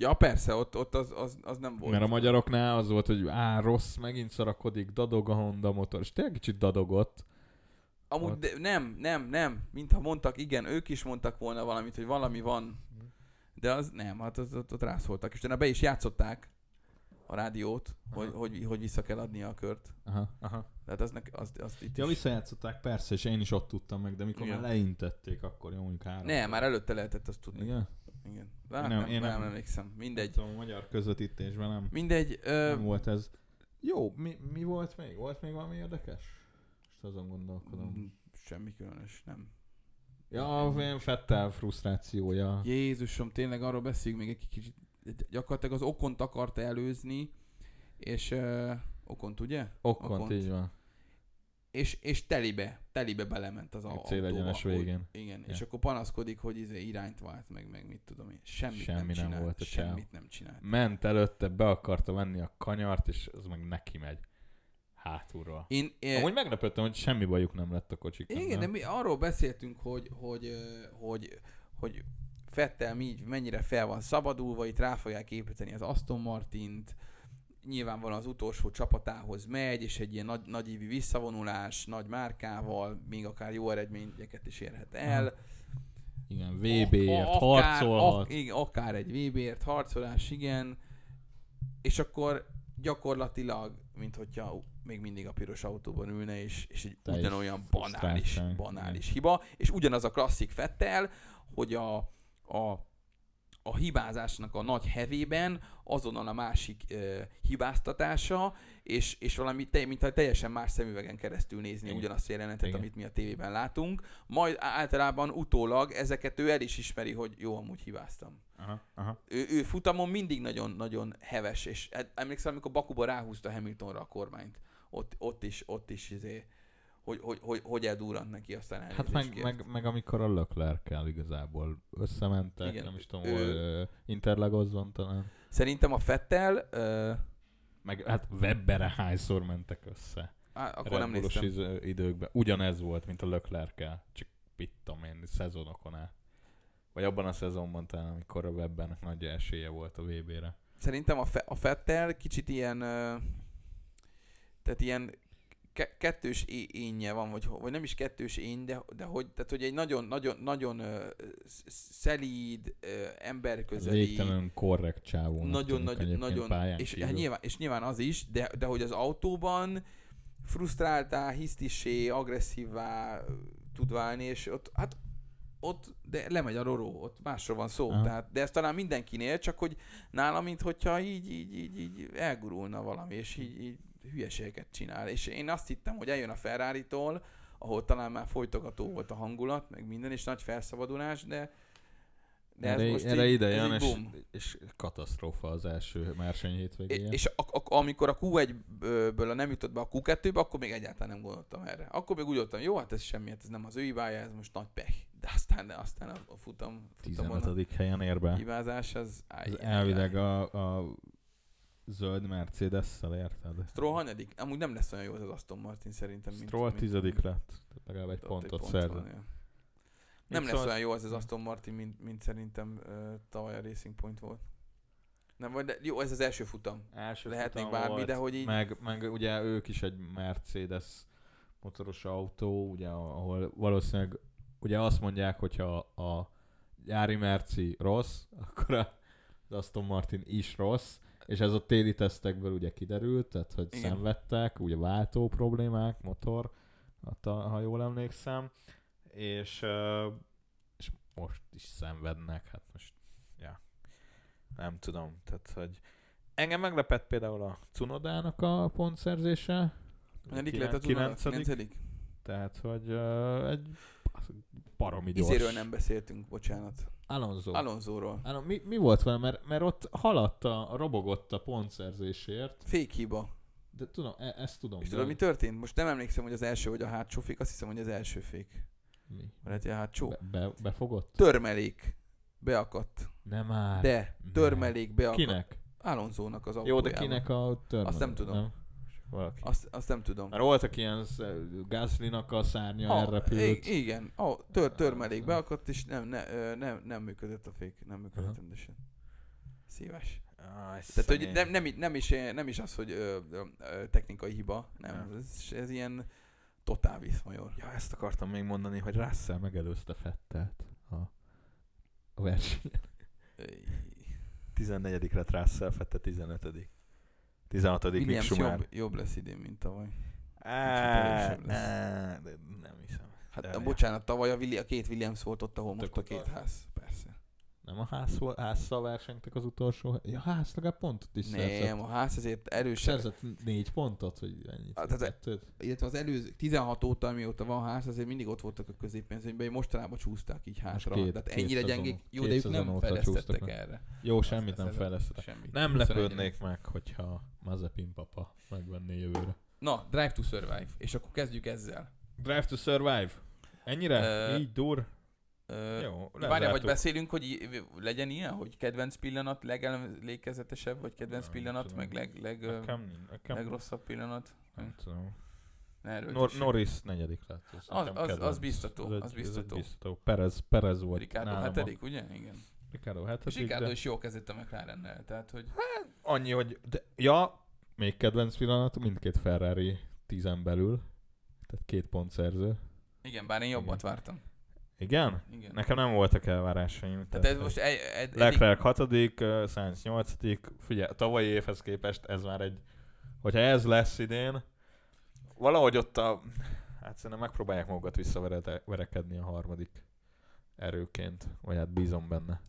Ja, persze, ott, ott az, az, az nem volt. Mert a magyaroknál az volt, hogy á, rossz, megint szarakodik, dadog a Honda motor, és tényleg kicsit dadogott. Amúgy ott- de, nem, nem, nem. Mintha mondtak, igen, ők is mondtak volna valamit, hogy valami van. De az nem, hát az, ott, ott rászóltak. És be is játszották a rádiót, Aha. hogy, hogy, hogy vissza kell adnia a kört. Aha, aha. Tehát az, nek, az, az itt Ja, is. visszajátszották, persze, és én is ott tudtam meg, de mikor Igen. már leintették, akkor jó, mondjuk három. Nem, már előtte lehetett azt tudni. Igen? Igen. Nem, Hát nem, nem, én nem, nem- emlékszem. Mindegy. Nem tudom, a magyar közvetítésben nem. Mindegy. Ö, nem volt ez. Jó, mi, mi volt még? Volt még valami érdekes? Most azon gondolkodom. mm, semmi különös, nem. Ja, olyan Fettel frusztrációja. Jézusom, tényleg arról beszéljünk még egy kicsit. Gyakorlatilag az okont akarta előzni, és uh, okont, ugye? Okont, Okont. így van. És, és telibe, telibe belement az autóba. célegyenes végén. Igen, Ja. és akkor panaszkodik, hogy izé irányt vált, meg, meg mit tudom én. Semmit Semmi nem nem csinált. volt a csáv. Semmit nem csinált. Ment előtte, be akarta venni a kanyart, és az meg neki megy. Hátulról. Én, én, Amúgy meglepődtem, hogy semmi bajuk nem lett a kocsiknak. Igen, de mi arról beszéltünk, hogy, hogy, hogy, hogy Fettel mi, mennyire fel van szabadulva, itt rá fogják építeni az Aston Martint, nyilvánvalóan az utolsó csapatához megy, és egy ilyen nagy, nagyívű visszavonulás, nagy márkával, még akár jó eredményeket is érhet el. Igen, VB-ért harcolhat. ak- igen, akár egy VB-ért harcolás, igen. És akkor gyakorlatilag, mint hogyha még mindig a piros autóban ülne, és, és egy Teljes ugyanolyan banális, banális hiba, és ugyanaz a klasszik Fettel, hogy a, a a hibázásnak a nagy hevében azonnal a másik ö, hibáztatása, és, és valami, te, mint teljesen más szemüvegen keresztül nézni Igen. ugyanazt a jelenetet, Igen. amit mi a tévében látunk. Majd általában utólag ezeket ő el is ismeri, hogy jó, amúgy hibáztam. Aha, aha. Ő, ő futamon mindig nagyon-nagyon heves, és hát emlékszem, amikor Bakuba ráhúzta Hamiltonra a kormányt, ott, ott is, ott is izé, hogy, hogy, hogy, hogy eldurrant neki, aztán Hát meg, meg, meg, amikor a leclerc igazából összementek, Igen. nem is tudom, Ő- hol ö, Interlagoson talán. Szerintem a Fettel, ö, Meg hát Webberre hányszor mentek össze. Á, akkor Red nem néztem. iz- időkben. Ugyanez volt, mint a Leclerc-kel. Csak pittam én szezonokon át. Vagy abban a szezonban talán, amikor a Webbernek nagy esélye volt a VB-re. Szerintem a, fe, a Fettel kicsit ilyen, ö, tehát ilyen ke- kettős énje van, vagy, vagy nem is kettős ény, de, de hogy, tehát, hogy egy nagyon, nagyon, nagyon sz- szelíd, ö, emberközeli, Végtelen korrekt csávó. nagyon, nagyon, nagyon, és, hát nyilván, és nyilván az is, de, de hogy az autóban frusztráltá, hisztissé, agresszívvá tud válni, és ott, hát ott, de lemegy a roró, ott másról van szó, Aha. tehát, de ez talán mindenkinél, csak hogy nála, mint hogyha így, így, így, így elgurulna valami, és így, így hülyeségeket csinál, és én azt hittem, hogy eljön a ferrari ahol talán már folytogató volt a hangulat, meg minden, és nagy felszabadulás, de de ez erre, most erre így, ide ez jön, és, és, katasztrófa az első verseny hétvégéje. És a, a, amikor a Q1-ből nem jutott be a Q2-be, akkor még egyáltalán nem gondoltam erre. Akkor még úgy voltam, jó, hát ez semmi, hát ez nem az ő hibája, ez most nagy pech. De aztán, de aztán a, futam, futamon a 15. helyen ér be. hibázás, az... Áj, Ez elvileg a, a zöld Mercedes-szel érted? Stroll hanyadik? Amúgy nem lesz olyan jó az Aston Martin szerintem, mint... Stroll mint- tizedik lett. Tehát legalább egy pontot pont szerzett. ja. Nem lesz szólsz? olyan jó az az Aston Martin, mint, mint szerintem uh, tavaly a Racing Point volt. Nem, vagy de, jó, ez az első futam. Első Lehet még futam bármi, volt, de hogy így... Meg, meg ugye ők is egy Mercedes motoros autó, ugye, ahol valószínűleg ugye azt mondják, hogyha a gyári Merci rossz, akkor a, az Aston Martin is rossz, és ez a téli tesztekből ugye kiderült, tehát hogy Igen. szenvedtek, ugye váltó problémák, motor, ha jól emlékszem, és, és most is szenvednek, hát most, ja, nem tudom, tehát hogy engem meglepett például a Cunodának a pontszerzése, Kilen- lett a. Kilencedik? tehát hogy uh, egy baromi gyors. Izéről nem beszéltünk, bocsánat. Alonso. Alonsoról. Alon, mi, mi volt vele, mert, mert ott haladt, a, robogott a pontszerzésért, Fék hiba. de tudom, e, ezt tudom. És tudod, mi történt? Most nem emlékszem, hogy az első vagy a hátsó fék, azt hiszem, hogy az első fék. mi? Lehet, hogy a hátsó. Be, be, befogott? Törmelék. Beakadt. Nem már. De, törmelék beakadt. Kinek? Alonzónak az Jó, autójában. de kinek a törmelék? Azt nem tudom. Valaki. Azt, azt nem tudom. Mert voltak ilyen sz- Gaslynak a szárnya Ah, elrepült. igen, oh, tör, törmelék beakadt, és nem, ne, nem, nem működött a fék, nem működött Aha. rendesen. Szíves. Aj, Tehát, hogy nem, nem, nem, is, nem is az, hogy ö, ö, ö, technikai hiba, nem, Nem. ez, ez ilyen totál viszmajor. Ja, ezt akartam még mondani, hogy Russell megelőzte Fettelt a, a versenyen. 14. lett Russell, Fette 15. 16. Mick Williams Schumacher. jobb, jobb lesz idén, mint tavaly. Á, de nem hiszem. Hát De- de, bocsánat, tavaly a, Willi, a két Williams volt ott, ahol most a két ház. Nem a ház, házzal versenytek az utolsó. Ja, ház legalább pontot is szerzett. Nem, a ház azért erősebb. Szerzett négy pontot, vagy ennyit? Ah, tehát- kettőt? illetve az előző 16 óta, amióta van ház, azért mindig ott voltak a középmezőnyben, mostanában csúszták így hátra. két- Tehát ennyire gyengék. Jó, de ők nem fejlesztettek meg. erre. Jó, semmit nem fejlesztettek. Semmit. Nem 21 lepődnék meg, hogyha Mazepin papa megvenné jövőre. Na, Drive to Survive. És akkor kezdjük ezzel. Drive to Survive. Ennyire? Ö, Így dur? Ö, Jó, Várjál, vagy beszélünk, hogy legyen ilyen, hogy kedvenc pillanat, legemlékezetesebb, vagy kedvenc Nem pillanat, tudom. meg leg, leg, Nekem, nekem legrosszabb pillanat. nem tudom. Ne erről Nor- Norris negyedik lett. Az- az- kedvenc. az biztató, Ez egy- az ez biztató. biztató. Perez, Perez volt Ricardo a- hetedik, ugye? Igen. Ricardo És hetedik, Ricardo de is jó kezdett a McLarennel, tehát hogy annyi, hogy de, ja, még kedvenc pillanat, mindkét Ferrari tízen belül. Tehát két pont szerző. igen, bár én jobbat vártam. Igen? Igen. Nekem nem voltak elvárásaim. Tehát ez most egy, egy, Leclerc 6 Sainz 8 Figyelj, a tavalyi évhez képest ez már egy... Hogyha ez lesz idén, valahogy ott a... Hát szerintem megpróbálják magukat visszaverekedni a harmadik erőként. Vagy hát bízom benne.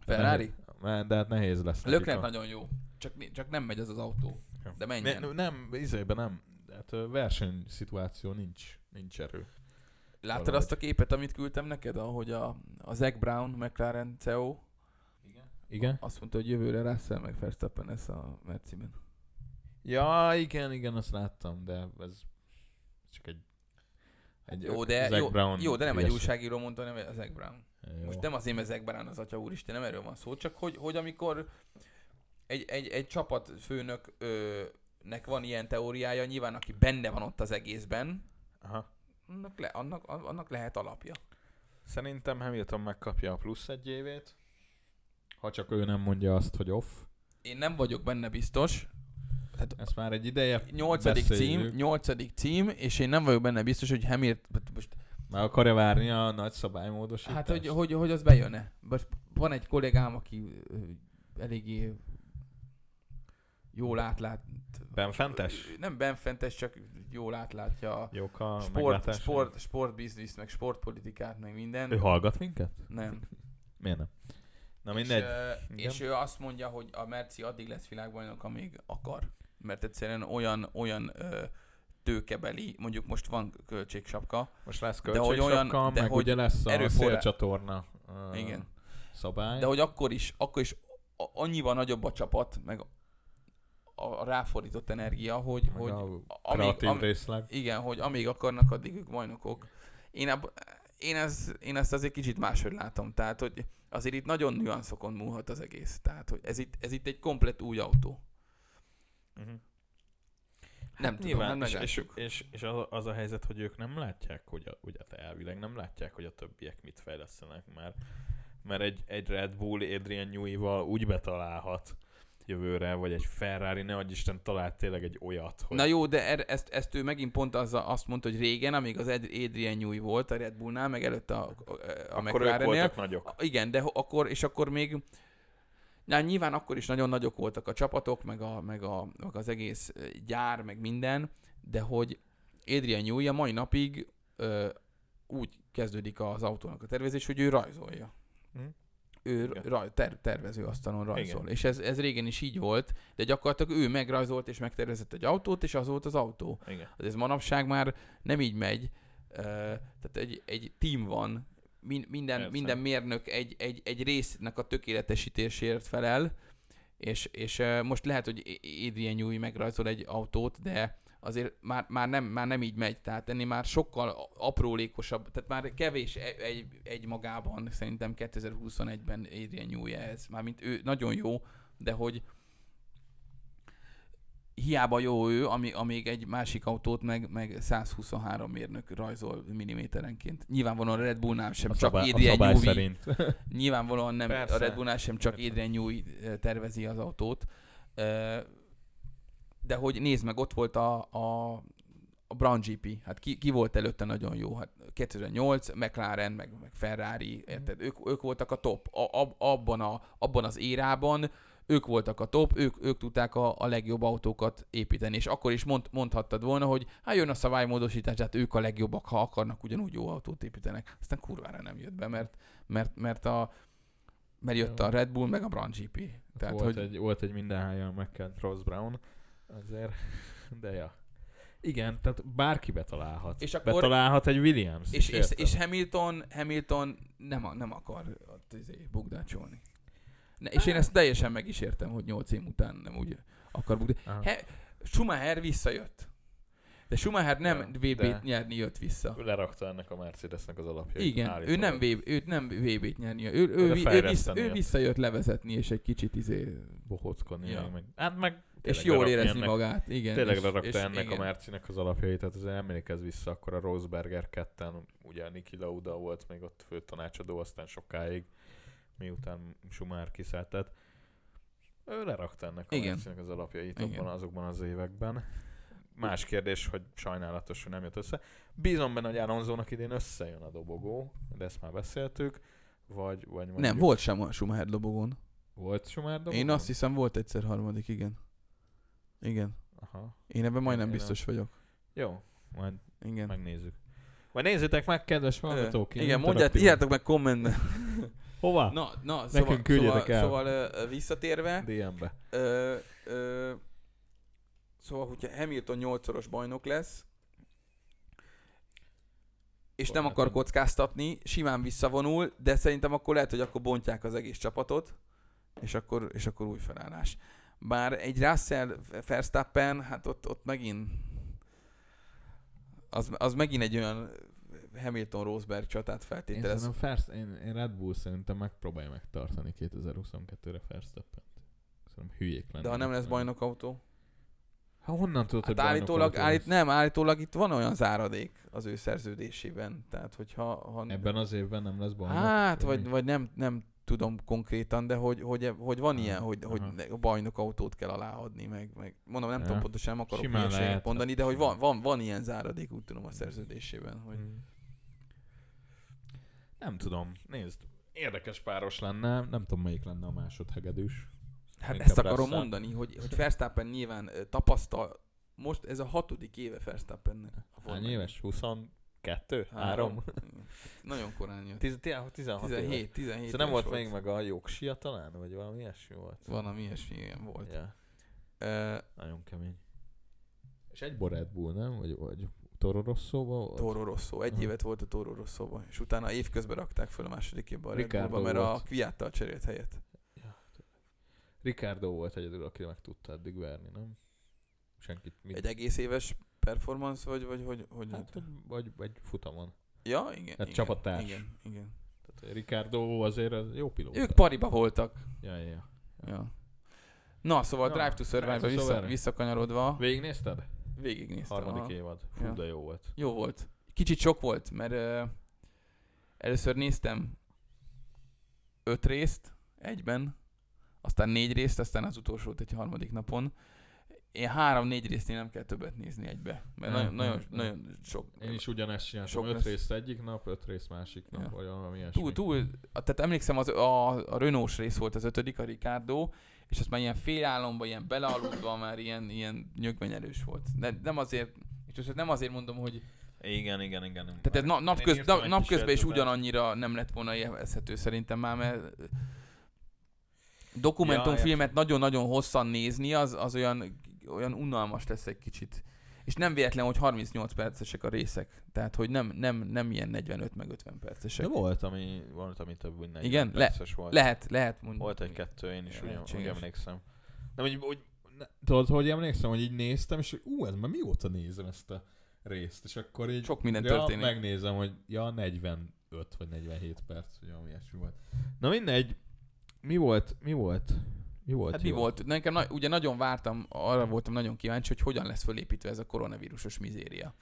Ferrari? Nehéz- De hát nehéz lesz. a- nagyon jó. Csak, csak nem megy az az autó. De menjen. Ne, nem, izében nem. Hát versenyszituáció nincs, nincs erő. Láttad Valahogy. azt a képet, amit küldtem neked, ahogy a, a Zac Brown, McLaren CEO Igen? azt mondta, hogy jövőre Russell meg Verstappen lesz a Merciben. Ja, igen, igen, azt láttam, de ez csak egy... egy Jó, de, Zac jó, Brown jó, de nem egy újságíró mondta, hanem a Zac Brown. Jó. Most nem azért, mert Zac Brown az atya úristen, nem erről van szó, csak hogy, hogy amikor egy, egy, egy csapatfőnök ö, nek van ilyen teóriája, nyilván aki benne van ott az egészben, Aha. Annak, le, annak, annak lehet alapja. Szerintem Hamilton megkapja a plusz egy évét. Ha csak ő nem mondja azt, hogy off. Én nem vagyok benne biztos. Ez már egy ideje Nyolcadik cím, nyolcadik cím, és én nem vagyok benne biztos, hogy Hamilton, most Meg akarja várni a nagy szabálymódosítást? Hát, hogy, hogy, hogy az bejön-e. Most van egy kollégám, aki eléggé jól átlát. Benfentes? Nem benfentes, csak jól átlátja a Jók a sport, sport, sportbizniszt, meg sportpolitikát, meg minden. Ő hallgat minket? Nem. Miért nem? Na És, mindegy. ö, Igen. és ő azt mondja, hogy a Merci addig lesz világbajnok, amíg akar. Mert egyszerűen olyan, olyan ö, tőkebeli, mondjuk most van költségsapka, Most lesz de hogy olyan- költségsapka, de meg hogy ugye lesz a erőforrá- szélcsatorna uh, Igen. szabály. De hogy akkor is, akkor is annyival nagyobb a csapat, meg a, a ráfordított energia, hogy, meg hogy a amíg, részleg. igen, hogy amíg akarnak, addig ők bajnokok. Én, ab, én, ez, én ezt azért kicsit máshogy látom. Tehát, hogy azért itt nagyon nüanszokon múlhat az egész. Tehát, hogy ez itt, ez itt egy komplet új autó. Uh-huh. Nem tudom, hát és, és, és, és az, az, a helyzet, hogy ők nem látják, hogy a, ugye hát elvileg nem látják, hogy a többiek mit fejlesztenek, mert, mert egy, egy Red Bull Adrian Newey-val úgy betalálhat jövőre, vagy egy Ferrari, ne Isten talált tényleg egy olyat, hogy Na jó, de er, ezt, ezt ő megint pont az, azt mondta, hogy régen, amíg az Ad- Adrian Newey volt a Red Bullnál, meg előtte a, a, a akkor McLarennél, voltak nagyok. Igen, de akkor, és akkor még, na, nyilván akkor is nagyon nagyok voltak a csapatok, meg, a, meg, a, meg az egész gyár, meg minden, de hogy Adrian Newey a mai napig ö, úgy kezdődik az autónak a tervezés, hogy ő rajzolja. Hm? Ő Igen. raj, ter, tervező asztalon rajzol. Igen. És ez, ez régen is így volt, de gyakorlatilag ő megrajzolt és megtervezett egy autót, és az volt az autó. Igen. Hát ez manapság már nem így megy. Ö, Tehát egy, egy team van, Min, minden, minden mérnök egy, egy, egy résznek a tökéletesítésért felel, és, és ö, most lehet, hogy Adrian Newey megrajzol egy autót, de azért már, már, nem, már nem így megy, tehát ennél már sokkal aprólékosabb, tehát már kevés e- egy, egy magában szerintem 2021-ben Adrian Newey ez, mármint ő nagyon jó, de hogy hiába jó ő, ami, amíg egy másik autót meg, meg 123 mérnök rajzol milliméterenként. Nyilvánvalóan a Red Bullnál sem A, csak szabály, Adrian Newey, szerint. nyilvánvalóan nem, Persze. a Red Bullnál sem csak Persze. Adrian Newey eh, tervezi az autót. De hogy nézd meg, ott volt a, a, a Brown GP. Hát ki, ki volt előtte nagyon jó? Hát 2008, McLaren, meg, meg Ferrari, érted? Ők, ők voltak a top. A, ab, abban, a, abban az érában ők voltak a top, ők, ők tudták a, a legjobb autókat építeni, és akkor is mond, mondhattad volna, hogy hát jön a szabálymódosítás, hát ők a legjobbak, ha akarnak, ugyanúgy jó autót építenek. Aztán kurvára nem jött be, mert, mert, mert, a, mert jött a Red Bull, meg a Brown GP. Tehát, volt, hogy egy, volt egy mindenháján megkent Ross Brown, azért, de ja. Igen, tehát bárki betalálhat. És akkor- betalálhat egy Williams és, és, és Hamilton, Hamilton nem, nem akar ott izé bugdácsolni. Ne, és én ezt teljesen meg is értem, hogy 8 év után nem úgy akar bugdácsolni. He, Schumacher visszajött. De Schumacher nem Ja, VB-t nyerni jött vissza. Ő lerakta ennek a Mercedesnek az alapjait. Igen, ő nem, VB, őt nem VB-t nyerni. Ő, ő, ő, ő, vissza, ő jött. visszajött levezetni, és egy kicsit izé, bohóckodni. Ja. Meg, hát meg és jól érezni ennek, magát. Igen, Tényleg és, lerakta és ennek igen. a Mercinek az alapjait, tehát az emlékezz vissza, akkor a Rosberger ketten, ugye Niki Lauda volt még ott főtanácsadó, aztán sokáig, miután Schumacher kiszállt, tehát ő lerakta ennek a Igen. Mercinek az alapjait Igen. abban azokban az években. Más kérdés, hogy sajnálatos, hogy nem jött össze. Bízom benne, hogy Alonzónak idén összejön a dobogó, de ezt már beszéltük. Vagy, vagy Nem, mondjuk- volt sem a Schumacher dobogón. Volt Schumacher dobogó? Én azt hiszem volt egyszer harmadik, igen. Igen. Aha. Én ebben majdnem Én- biztos vagyok. Jó, majd Igen. megnézzük. Majd nézzétek meg, kedves hallgatók! Igen, mondját, interaktívan. írjátok meg kommentben. Hova? Na, na, Nekünk szóval, küldjetek szóval, el. szóval ö, visszatérve, DM-be. ö, ö, szóval, hogyha Hamilton 8-szoros bajnok lesz, és nem akar nem. kockáztatni, simán visszavonul, de szerintem akkor lehet, hogy akkor bontják az egész csapatot, és akkor, és akkor új felállás. Bár egy Russell Verstappen, hát ott, ott megint az, az megint egy olyan Hamilton-Rosberg csatát Én, feltételez. szerintem First, én, én Red Bull szerintem megpróbálja megtartani 2022-re Verstappen. Szerintem hülyék lennének. De ha nem lesz bajnokautó? Hát honnan tudod, Hát hogy állítólag, állít, nem, állítólag itt van olyan záradék az ő szerződésében. Tehát, hogyha... Ha, Ebben az évben nem lesz bajnok? Hát, vagy, vagy nem, nem tudom konkrétan, de hogy, hogy, hogy van ilyen, hogy, hogy aha. a bajnok autót kell aláadni, meg, meg mondom, nem Ja. tudom pontosan, nem akarok hülyeséget mondani, de hogy van, van, van ilyen záradék, úgy tudom a szerződésében, hogy Mm. Nem tudom, nézd. Érdekes páros lenne, nem tudom melyik lenne a másodhegedűs. hát Inkább ezt akarom Russell. mondani, hogy, hogy Verstappen nyilván tapasztal, most ez a hatodik éve Verstappennek. Hány éves? 22? Három. 3? Nagyon korán jött. 16 17, 17 Szóval nem volt még meg a jogsia talán, vagy valami ilyesmi volt? Valami ilyesmi igen, volt. Ja, Uh, nagyon kemény. És egy Red Bull, nem? Vagy, vagy Toro Rosso-ba volt? Toro Rosso. Egy Aha. évet volt a Toro Rosso-ban, és utána évközben rakták fel a második évben a Red Bullba, mert a volt. Kviattal cserélt helyet. Ricardo volt egyedül, aki meg tudta eddig verni, nem? Senkit mit... Egy egész éves performance, vagy, vagy hogy, hogy Hát, vagy, vagy futamon. Ja, igen. igen, csapattárs. Igen, igen. Tehát Ricardo azért az jó pilóta. Ők pariba voltak. Ja, ja, ja. Ja. Na, szóval Na, Drive to Survive-ba vissza, Survive. visszakanyarodva, Végignézted? végignéztem. Harmadik aha. évad. Fú, Ja. de jó volt. Jó volt. Kicsit sok volt, mert uh, először néztem öt részt egyben, aztán négy részt, aztán az utolsót egy harmadik napon. Én három-négy résznél nem kell többet nézni egybe, mert Nem, nagyon, nagyon, nem, nem. nagyon sok. Én is ugyanezt csináltam. Sok öt lesz. részt egyik nap, öt részt másik nap, Ja. vagy valami ilyesmi. Túl, túl, tehát emlékszem, az, a, a Renault rész volt az ötödik, a Ricardo, és az már ilyen félálomban, ilyen belealudva, már ilyen, ilyen nyögvenyelős volt. De nem azért, és most nem azért mondom, hogy Igen, igen, igen. Tehát ez na, napköz, na, napközben is ugyanannyira nem lett volna élvezhető szerintem már, mert Ja, dokumentumfilmet nagyon-nagyon hosszan nézni, az, az olyan, olyan unalmas lesz egy kicsit. És nem véletlen, hogy 38 percesek a részek. Tehát, hogy nem, nem, nem ilyen 45 meg 50 percesek. De volt, ami, volt, ami több, mint 40 Igen? Le- perces volt. Lehet, lehet mondani. Volt egy-kettő, én is úgy, úgy emlékszem. De úgy, úgy, ne, tudod, hogy emlékszem, hogy így néztem, és hogy ú, ez már mióta nézem ezt a részt, és akkor így Sok minden ja, történik. megnézem, hogy ja, 45 vagy 47 perc, vagy valami ilyesmi volt. Na mindegy, mi volt, mi volt, mi volt Hát mi jó? volt? Nekem na- ugye nagyon vártam, arra voltam nagyon kíváncsi, hogy hogyan lesz fölépítve ez a koronavírusos mizéria.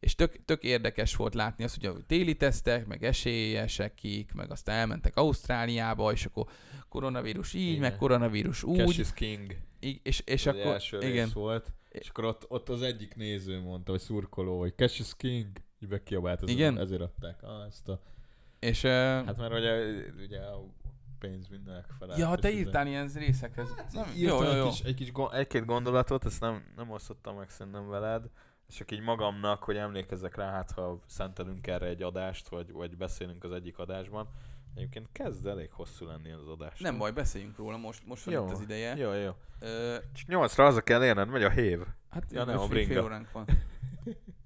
És tök, tök érdekes volt látni azt, hogy a téli tesztek, meg esélyesekik, meg aztán elmentek Ausztráliába, és akkor koronavírus így, Igen. meg koronavírus Cash úgy. is King. Így, és, és az akkor, első igen. rész volt. És akkor ott, ott az egyik néző mondta, vagy szurkoló, hogy Cash is King. Így bekiabált, ezért, Igen? ezért adták. Ah, ezt a... És, uh, Hát mert ugye, ugye a pénz mindenek felállt. ja, te és írtál ilyen részekhez. Nem, jó, jó, jó. Egy, kis, egy kis, egy-két gondolatot, ezt nem, nem osztottam meg szerintem veled, és csak így magamnak, hogy emlékezzek rá, hát ha szentelünk erre egy adást, vagy, vagy beszélünk az egyik adásban. Egyébként kezd elég hosszú lenni az adás. Nem baj, beszéljünk róla, most, most van Jó. itt az ideje. Jó, jó. Ö, nyolcra az kell érned, megy a hév. Hát Ja, nem, a fél, fél óránk van.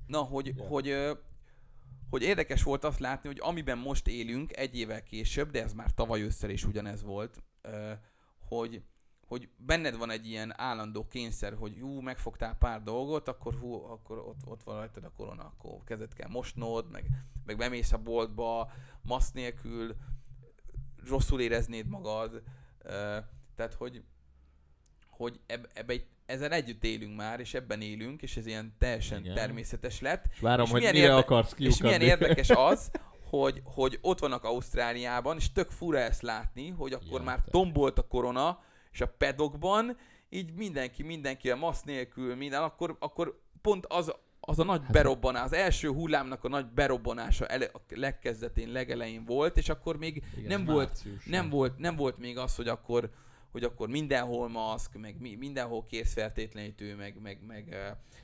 Na, hogy, Ja. hogy, hogy érdekes volt azt látni, hogy amiben most élünk egy évvel később, de ez már tavaly ősszel is ugyanez volt, hogy, hogy benned van egy ilyen állandó kényszer, hogy hú, megfogtál pár dolgot, akkor hú, akkor ott, ott van rajtad a korona, akkor kezet kell mosnod, meg, meg bemész a boltba, maszk nélkül, rosszul éreznéd magad, tehát hogy, hogy eb, ebbe egy, ezzel együtt élünk már, és ebben élünk, és ez ilyen teljesen Igen. Természetes lett. És várom, És hogy milyen mire érde- akarsz És kiukadni. milyen érdekes az, hogy, hogy ott vannak Ausztráliában, és tök fura ezt látni, hogy akkor Ja, már te- tombolt a korona, és a pedokban így mindenki, mindenki a masz nélkül, minden, akkor, akkor pont az, az a nagy Hát- berobbanás, az első hullámnak a nagy berobbanása ele, a legkezdetén, legelején volt, és akkor még Igen, nem volt- nem volt, nem volt még az, hogy akkor, hogy akkor mindenhol maszk, meg mi, mindenhol készfertőtlenítő, meg, meg, meg,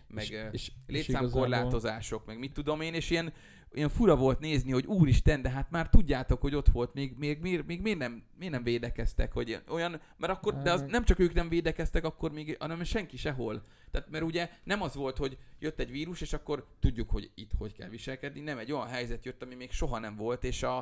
meg és, és, létszámkorlátozások, meg mit tudom én, és ilyen, ilyen fura volt nézni, hogy úristen, de hát már tudjátok, hogy ott volt, még, még, még, még miért, nem, miért nem védekeztek, hogy olyan, mert akkor, de az nem csak ők nem védekeztek akkor még, hanem senki sehol. Tehát, mert ugye nem az volt, hogy jött egy vírus, és akkor tudjuk, hogy itt hogy kell viselkedni, nem egy olyan helyzet jött, ami még soha nem volt, és a,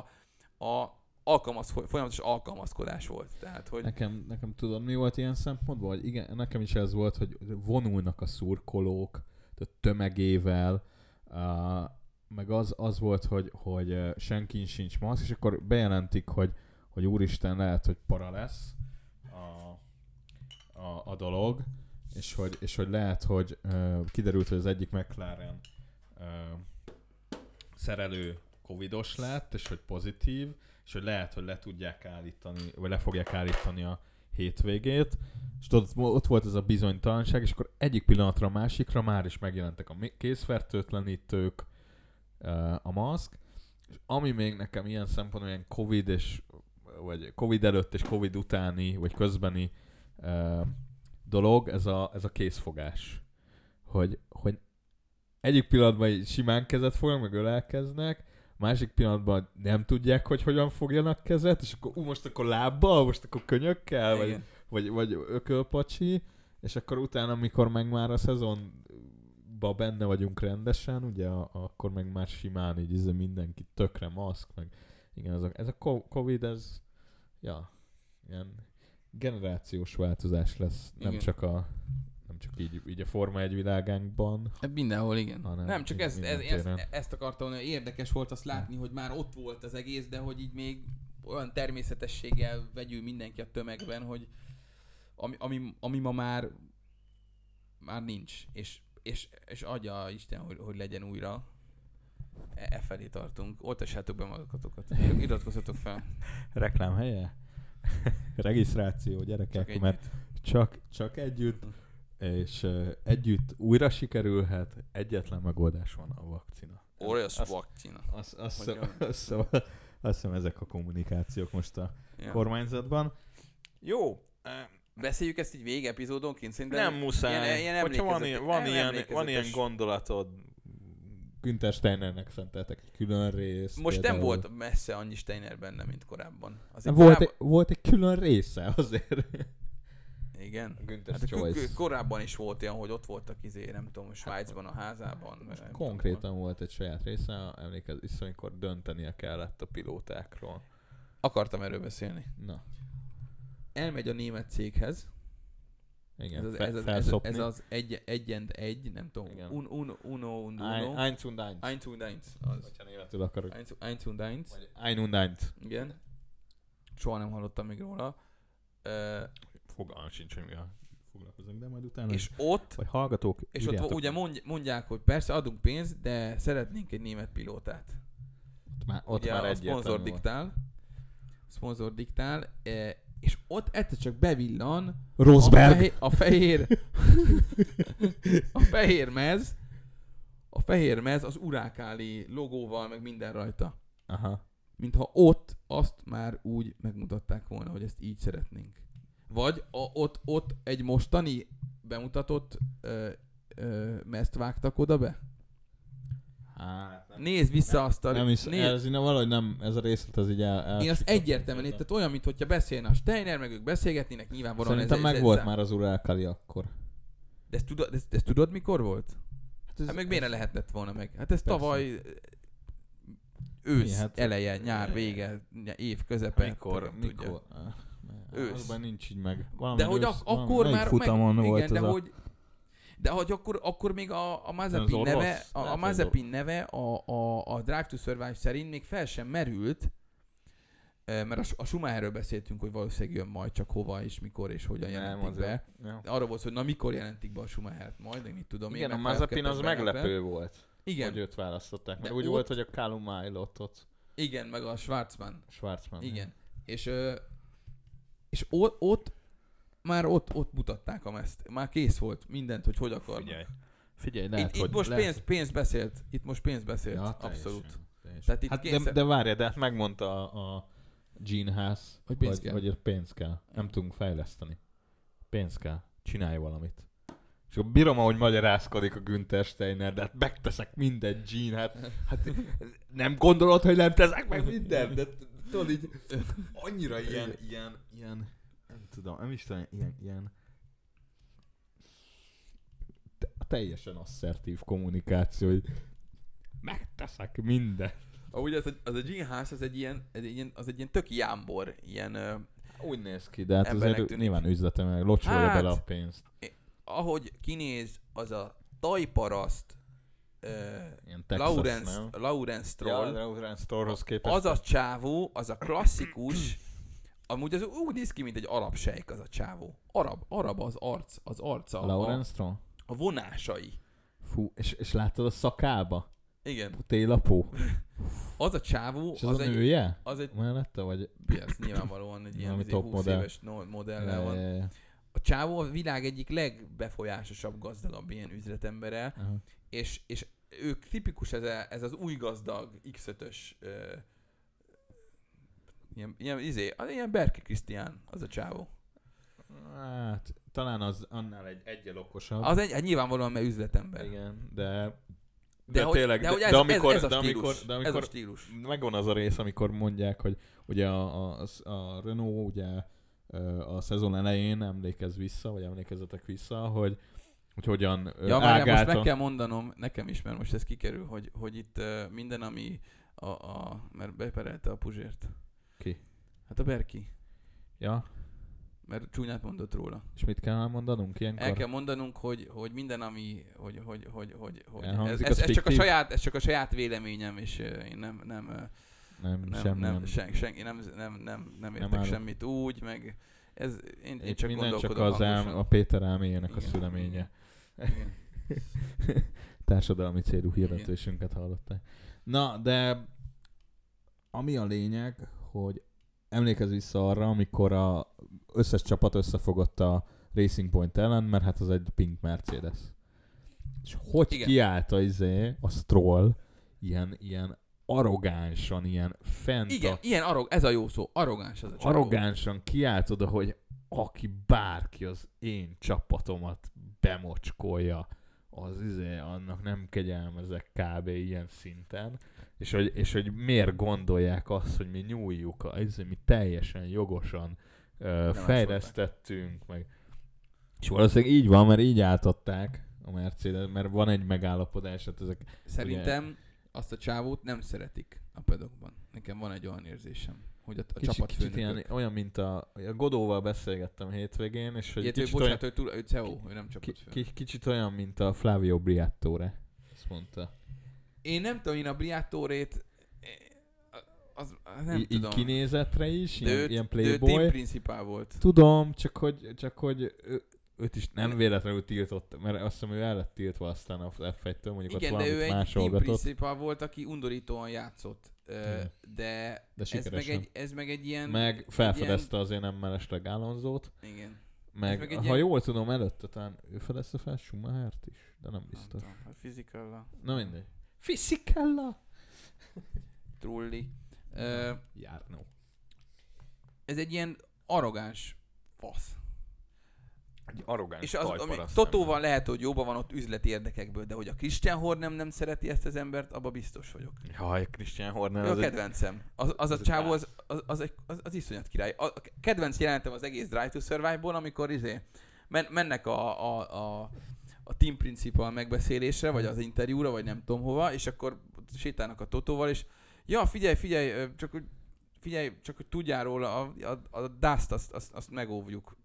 a alkalmaz, folyamatos alkalmazkodás volt. Tehát, hogy Nekem, nekem tudod, mi volt ilyen szempontból? Hogy igen, nekem is ez volt, hogy vonulnak a szurkolók tehát tömegével, uh, meg az, az volt, hogy, hogy senki sincs maszk, és akkor bejelentik, hogy, hogy úristen, lehet, hogy para lesz a, a, a dolog, és hogy, és hogy lehet, hogy uh, kiderült, hogy az egyik McLaren uh, szerelő covidos lett, és hogy pozitív, és hogy lehet, hogy le tudják állítani, vagy le fogják állítani a hétvégét, és tudod, ott volt ez a bizonytalanság, és akkor egyik pillanatra a másikra már is megjelentek a készfertőtlenítők, a maszk, és ami még nekem ilyen szempontból ilyen Covid és vagy Covid előtt és Covid utáni, vagy közbeni dolog, ez a, ez a készfogás. Hogy, hogy egyik pillanatban simán kezet fognak, meg ölelkeznek, másik pillanatban nem tudják, hogy hogyan fogjanak kezet, és akkor ú, most akkor lábbal, most akkor könyökkel, vagy, vagy, vagy ökölpacsi, és akkor utána, amikor meg már a szezonba benne vagyunk rendesen, ugye akkor meg már simán így ez izé mindenki tökre maszk, meg igen, ez a, ez a Covid, ez ja, ilyen generációs változás lesz, igen. nem csak a nem csak így, így a Forma egy világánkban. Hát mindenhol, igen. Hanem nem, csak ez, ez, ezt, ezt akartam hogy érdekes volt azt látni, hogy már ott volt az egész, de hogy így még olyan természetességgel vegyül mindenki a tömegben, hogy ami, ami, ami ma már már nincs, és, és, és adja Isten, hogy, hogy legyen újra. E, e felé tartunk. Oltassátok be magatokat. Iratkozzatok fel. Reklám helye? Regisztráció, gyerekek, csak mert csak, csak együtt és együtt újra sikerülhet, egyetlen megoldás van a vakcina. Óriás vakcina. Azt, azt, azt, azt, azt hiszem ezek a kommunikációk most a ja. kormányzatban. Jó. Beszéljük ezt így végepizódonként, szerintem nem muszáj. Ilyen, ilyen Hogyha van, ilyen, van, ilyen, van ilyen gondolatod, Günther Steinernek szenteltek egy külön részt. Most például. nem volt messze annyi Steiner benne, mint korábban. Azért volt, korábban... egy, volt egy külön része azért. Igen. Hát k- korábban is volt ilyen, hogy ott voltak izé, nem tudom, Svájcban a házában. Most konkrétan tudom. volt egy saját része, emlékezz amikor döntenie kellett a pilótákról. Akartam erről beszélni. Na. Elmegy a német céghez, igen, ez az, ez, az, ez, ez az egy, egy and egy, nem tudom, Igen. un, un, uno und uno. Eins und eins. Eins und eins. Az. Hogyha németül akarok. Eins, eins und eins. Vagy ein und eins. Igen. Soha nem hallottam még róla. Uh, fogalmam sincs, hogy mi a foglalkozunk, de majd utána és ott, vagy hallgatók, és ott ugye mondják, hogy persze adunk pénzt, de szeretnénk egy német pilótát. Ott már, ott ugye már a szponzor diktál, szponzor diktál, e, és ott egyszer csak bevillan Rosberg. A, fehér, a fehér a fehér mez a fehér mez az urákáli logóval, meg minden rajta. Aha. Mintha ott azt már úgy megmutatták volna, hogy ezt így szeretnénk. Vagy a, ott, ott egy mostani bemutatott ö, ö, mezt vágtak oda be? Hát, nem, Nézd vissza nem, azt a... Nem is, nézd. ez így, valahogy nem, ez a részlet az így el, el Én azt egyértelműen, tehát olyan, mintha beszélne a Steiner, meg ők beszélgetnének, nyilvánvalóan Szerintem ez, meg ez, volt ez már az Urákali akkor. De ezt tudod, ezt, ezt tudod mikor volt? Hát, ez, hát meg miért lehetett volna meg? Hát ez Persze. tavaly ősz hát, eleje, nyár vége, év közepe. Mikor? Mikor? Ősz. Azban nincs így meg. Valami de hogy ősz, ak- akkor már futamon meg, volt igen, de a... hogy de hogy akkor, akkor még a, a Mazepin neve, a, a Mazepin neve a, a, a Drive to Survive szerint még fel sem merült, mert a, a Schumacherről beszéltünk, hogy valószínűleg jön majd, csak hova és mikor és hogyan jelentik Nem, be. Ja. Arra volt, hogy na mikor jelentik be a Schumachert majd, én mit tudom. Igen, én, a Mazepin az meglepő volt. Igen. Hogy őt választották. Mert úgy ott... volt, hogy a Callum Milot Igen, meg a Schwarzman. Schwarzman. Igen. És és ott, ott már ott, ott mutatták a meszt. Már kész volt mindent, hogy hogy akar. Figyelj. Figyelj, lehet, itt, hogy itt most lehet. pénz, pénz beszélt. Itt most pénz beszélt. Ja, abszolút. Teljesen. Tehát itt hát kényszer... de, de várj, de hát megmondta a, a Gene Haas, hogy pénz kell. Hogy pénz kell. Nem tudunk fejleszteni. Pénz kell. Csinálj valamit. És akkor bírom, ahogy magyarázkodik a Günther Steiner, de hát megteszek mindent, Gene, hát, hát nem gondolod, hogy nem teszek meg mindent, de tudod így, annyira ilyen, ilyen, ilyen, nem tudom, nem is tudom, ilyen, ilyen teljesen asszertív kommunikáció, hogy megteszek mindent. Ahogy az, a, az a Gene Haas, az egy ilyen, egy ilyen, az egy ilyen tök jámbor, ilyen Úgy néz ki, de hát azért tűnik. nyilván üzlete meg locsolja hát, bele a pénzt. Ahogy kinéz, az a tajparaszt, Texas, Lawrence, Lawrence Stroll. Ja, Lawrence Strollhoz képest. Az a csávó, az a klasszikus amúgy az úgy néz ki, mint egy arab sejk az a csávó. Arab, arab az arc, az arca, a, Lawrence Stroll? a vonásai. Fú, és, és láttad a szakába? Igen. Télapó? Az a csávó, És az, az a egy, nője? az egy, Mellette, vagy? ez nyilvánvalóan egy ilyen izé, top 20 modell. éves no- modellel van. Ja, ja, ja. A csávó a világ egyik legbefolyásosabb, gazdagabb ilyen üzletembere, Aha. és, és ők tipikus ez, a, ez az új gazdag X5-ös ö, ilyen, ilyen, izé, az ilyen Berke Krisztián, az a csávó. Hát, talán az annál egy egyel okosabb. Az egy, egy nyilvánvalóan, mert üzletember. Igen, de... De, De, hogy, tényleg, de, hogy ez, de amikor, ez, ez, a de stílus, amikor, de ez a amikor stílus. megvan az a rész, amikor mondják, hogy ugye a, a, a Renault ugye a szezon elején emlékez vissza, vagy emlékezetek vissza, hogy, hogy hogyan Ja, várjál, most meg kell mondanom, nekem is, mert most ez kikerül, hogy, hogy itt uh, minden, ami a, a, mert beperelte a Puzsért. Ki? Hát a Berki, Ja, mert csúnyát mondott róla. és mit kell elmondanunk ilyenkor? El kell mondanunk, hogy, hogy minden, ami, hogy, hogy, hogy, hogy, hogy ez, ez, ez, csak a saját, ez csak a saját véleményem, és uh, én nem, nem, uh, Nem, nem, semmi nem, nem. sen, senki, nem, nem, nem, nem értek állok. semmit úgy, meg ez, én, én Itt csak minden csak az hangosan. a Péter elméjének a szüleménye. Igen. Társadalmi célú hirdetésünket hallották. Na, de ami a lényeg, hogy emlékezz vissza arra, amikor a összes csapat összefogott a Racing Point ellen, mert hát az egy pink Mercedes. És hogy Igen. kiállt a, izé, a Stroll ilyen, ilyen arrogánsan, ilyen fent Igen, a, ilyen arrog, ez a jó szó, arrogáns az a csávó. arrogánsan kiállt oda, hogy aki bárki az én csapatomat bemocskolja, az izé, annak nem kegyelmezek kb. ilyen szinten, és hogy, és hogy miért gondolják azt, hogy mi nyúljuk, izé, mi teljesen jogosan ö, fejlesztettünk, meg és valószínűleg így van, mert így átadták a Mercedes, mert van egy megállapodás, hát ezek Szerintem azt a csávót nem szeretik a pedokban. Nekem van egy olyan érzésem, hogy a, a kicsit, kicsit ilyen, olyan, mint a, a Godóval beszélgettem hétvégén, és hogy Ilyet, ő, kicsit olyan, bocsánat, ő, túl, ő CEO, ő nem Ki, csapatfőnök. ki, kicsit olyan, mint a Flavio Briatore. Azt mondta. Én nem tudom, én a Briatore-t az, az nem Í- tudom. kinézetre is, de ilyen, őt, ilyen de ő team playboy. principál volt. Tudom, csak hogy, csak hogy ő, őt is nem véletlenül tiltott, mert azt hiszem ő el lett tiltva aztán a F1-től, mondjuk Igen, ott de ő egy principál volt, aki undorítóan játszott. Ö. De, De ez meg, egy, ez meg egy ilyen... Meg felfedezte azért nem mellesleg Alonzót, Igen. meg, meg ha ilyen- jól tudom, előtte talán ő fedezte fel Schumachert is, de nem Nem biztos. tudom, hát fizikalla, Na mindegy. Fizikalla! trulli. Ö, Járnó. ez egy ilyen arrogáns fasz. Egy arrogáns És az, ami Totóval lehet, hogy jóban van ott üzleti érdekekből, de hogy a Christian Horner nem szereti ezt az embert, abba biztos vagyok. Jaj, Christian Horner Ő a kedvencem. Az, az a az egy csávó, az, az, az, egy, az, az iszonyat király. A a kedvenc jelentem az egész Drive to Survive-ból, amikor izé, men, mennek a, a, a, a Team Principal megbeszélésre, vagy az interjúra, vagy nem tudom hova, és akkor sétálnak a Totóval, és ja, figyelj, figyelj, csak hogy figyelj, csak hogy tudjál róla, a, a, a Dust azt, azt, azt megóvjuk.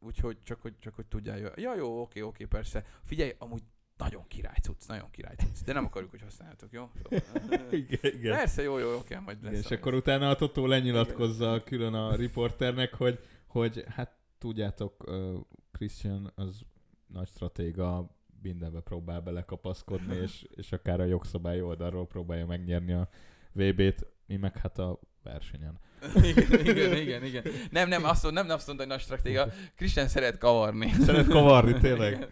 Úgyhogy csak hogy, csak hogy tudjál. Ja, jó, oké, oké, persze. Figyelj, amúgy nagyon király cucc, nagyon király cucc. De nem akarjuk, hogy használjátok, jó? Szóval, Igen, igen. Persze, jó, jó, oké, majd lesz. Igen, és akkor utána a Totó lenyilatkozza külön a riporternek, hogy, hogy hát tudjátok, uh, Christian az nagy stratéga, mindenbe próbál belekapaszkodni, és, és akár a jogszabály oldalról próbálja megnyerni a VB-t, mi meg hát a versenyen. Igen, igen, igen, igen. Nem, nem, azt mondta, nem, nem azt mondta, hogy nagy stratéga. Christian szeret kavarni. Szeret kavarni, Igen. tényleg.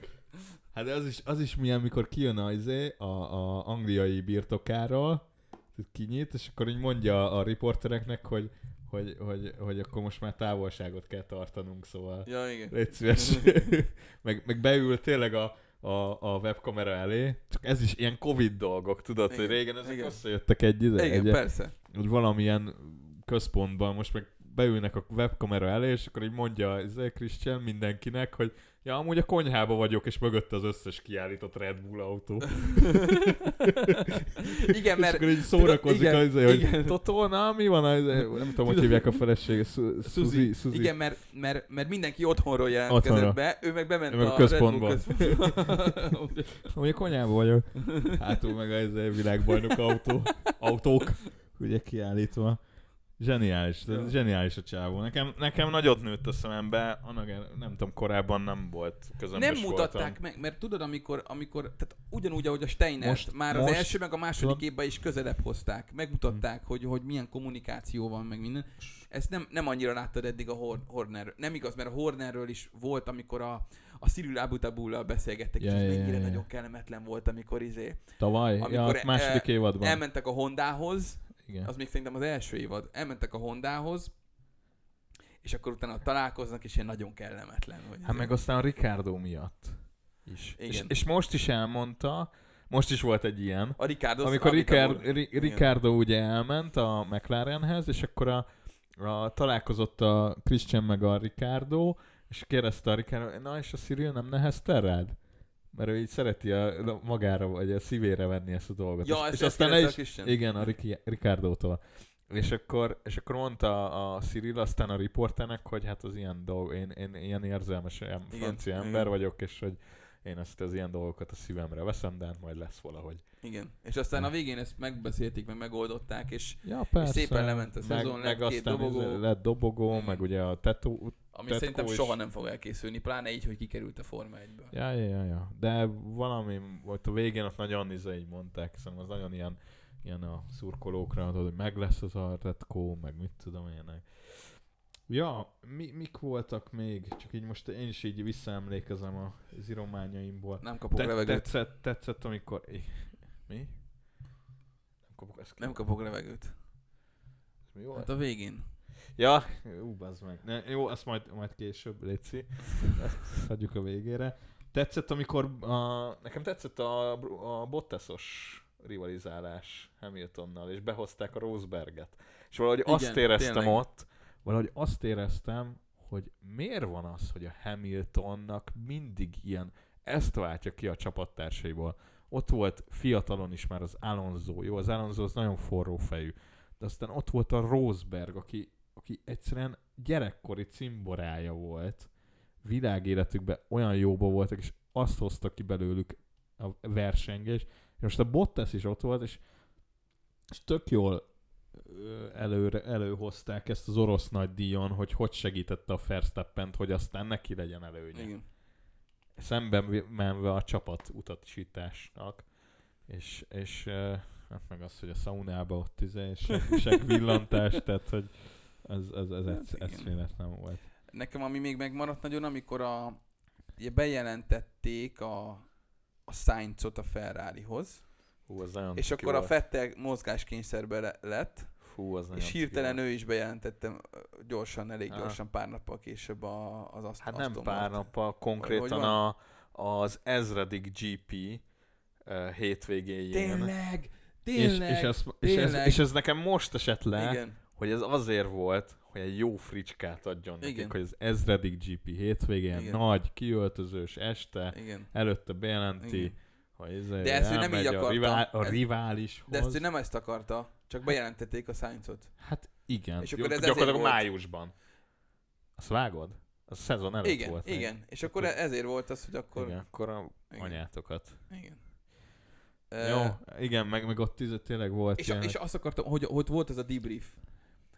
Hát de az is, az is milyen, mikor kijön a, izé, a, a angliai birtokáról, kinyit, és akkor így mondja a riportereknek, hogy, hogy, hogy, hogy akkor most már távolságot kell tartanunk, szóval Ja, igen. légy szíves. meg, meg beül tényleg a, a, a webkamera elé, csak ez is ilyen Covid dolgok, tudod, Igen, hogy régen ezek igen. összejöttek egy ide, Igen, egy, persze. hogy valamilyen központban most meg beülnek a webkamera elé, és akkor így mondja ez Christian mindenkinek, hogy ja, amúgy a konyhába vagyok, és mögötte az összes kiállított Red Bull autó. Igen, és mert akkor így szórakozik igen, az, hogy igen. Totó, na mi van, az, nem tudom, hogy hívják a felesége, Su- Suzy, Suzy. Igen, mert, mert, mert mindenki otthonról jelentkezett Otthonról. be, ő meg bement Ő meg a a központba. Red Bull központba. Amúgy a konyhába vagyok. Hátul meg az világbajnok autó, autók, ugye kiállítva. Zseniális, Jó. zseniális a csávó. Nekem, nekem nagyot nőtt a szemembe, annak nem tudom, korábban nem volt közömbös Nem mutatták voltam. meg, mert tudod, amikor, amikor tehát ugyanúgy, ahogy a Steiner Most- már az most- első, meg a második évben is közelebb hozták. Megmutatták, hogy, hogy milyen kommunikáció van, meg minden. Ezt nem, nem annyira láttad eddig a Hor- Hornerről. Nem igaz, mert a Hornerről is volt, amikor a, a Cyril Abutabullal beszélgettek, Ja, és ja, mennyire ja. nagyon kellemetlen volt, amikor izé Tavaly? Amikor, ja, a második évadban. elmentek a Hondához, Igen. az még szerintem az első évad, elmentek a Hondához, és akkor utána találkoznak, és ilyen nagyon kellemetlen. Hogy Hát meg aztán a Ricardo miatt is. Igen. És, és most is elmondta, most is volt egy ilyen, a Ricardo amikor Ricard, Ri-. Ricardo ugye elment a McLarenhez, és akkor a, a, találkozott a Christian meg a Ricardo, és kérdezte a Ricardo, na és a Cyril nem nehezte rád? Mert ő így szereti a, magára, vagy a szívére venni ezt a dolgot. Ja, és, ezt, és ezt aztán is, Christian. igen, a Ricky, Ricardo-tól. És akkor, és akkor mondta a Cyril aztán a riporternek, hogy hát az ilyen dolg, én, én ilyen érzelmes Igen, francia igen. ember vagyok, és hogy én ezt az ilyen dolgokat a szívemre veszem, de hát majd lesz valahogy. Igen. És aztán a végén ezt megbeszélték, meg megoldották, és Ja, persze. szépen lement a szezon, meg, lett meg két dobogó. izé lett dobogó, Mm. meg ugye a tetú. ami Tetkó szerintem is. soha nem fog elkészülni, pláne így, hogy kikerült a Forma 1-ből. Ja, ja, ja, ja. De valami volt a végén, ott nagyon izé így mondták, szerintem az nagyon ilyen, ilyen a szurkolókra, hogy meg lesz az a tetkó, meg mit tudom ilyenek. Ja, mi, mik voltak még? Csak így most én is így visszaemlékezem a zirományaimból. Nem kapok Te, levegőt. tetszett, tetszett, amikor... Mi? Nem kapok ezt ki. Nem kapok levegőt. Ez mi volt? Hát a végén. Ja, ú, bazd meg. Ne, jó, azt majd, majd később, Léci. Ezt hagyjuk a végére. Tetszett, amikor a, nekem tetszett a, a Bottasos rivalizálás Hamiltonnal, és behozták a Roseberget. És valahogy Igen, azt éreztem tényleg. ott, valahogy azt éreztem, hogy miért van az, hogy a Hamiltonnak mindig ilyen, ezt váltja ki a csapattársaiból. Ott volt fiatalon is már az Alonso. Jó, az Alonso az nagyon forró fejű. De aztán ott volt a Roseberg, aki, aki egyszerűen gyerekkori cimborája volt. Világéletükben olyan jóba voltak, és azt hozta ki belőlük a versengés. És most a Bottas is ott volt, és, és tök jól előre, előhozták ezt az orosz nagy díjon, hogy hogy segítette a Verstappent, hogy aztán neki legyen előnye Igen. szemben menve a csapat utasításnak, és, és hát meg az, hogy a szaunába ott izé, seg, villantás, tehát hogy ez, ez, ez, ez, Hát eszméletlen volt. Nekem ami még megmaradt nagyon, amikor a, ugye bejelentették a, a Sainzot a Ferrarihoz, Hú, az és akkor a volt. Fettel mozgáskényszerbe le- lett, Fú, az és hirtelen ő is bejelentettem gyorsan, elég Aha. gyorsan, pár nappal később a, az azt Hát nem Aston pár Martin. nappal, konkrétan a, az ezredik GP uh, hétvégéjén. Tényleg! És, Tényleg! és, ez, és, ez, tényleg. és ez nekem most esett le, Igen, hogy ez azért volt, hogy egy jó fricskát adjon nekik, Igen. hogy az ezredik GP hétvégén, Igen. nagy, kiöltözős este, igen. előtte bejelenti, Igen. hogy ez De ezt ő nem így a, akarta. rivál, a Ez- riválishoz. De ezt ő nem ezt akarta, csak bejelentették a Sainzot. Hát igen. És akkor ez gyakorlatilag volt. májusban. Azt vágod? Az szezon előtt Igen, volt. meg. igen. És akkor Akkor- ezért volt az, hogy akkor... Igen, akkor a Igen. anyátokat. igen. Jó, igen, meg, meg ott tényleg volt És, ilyen, és hogy azt akartam, hogy ott volt ez a debrief,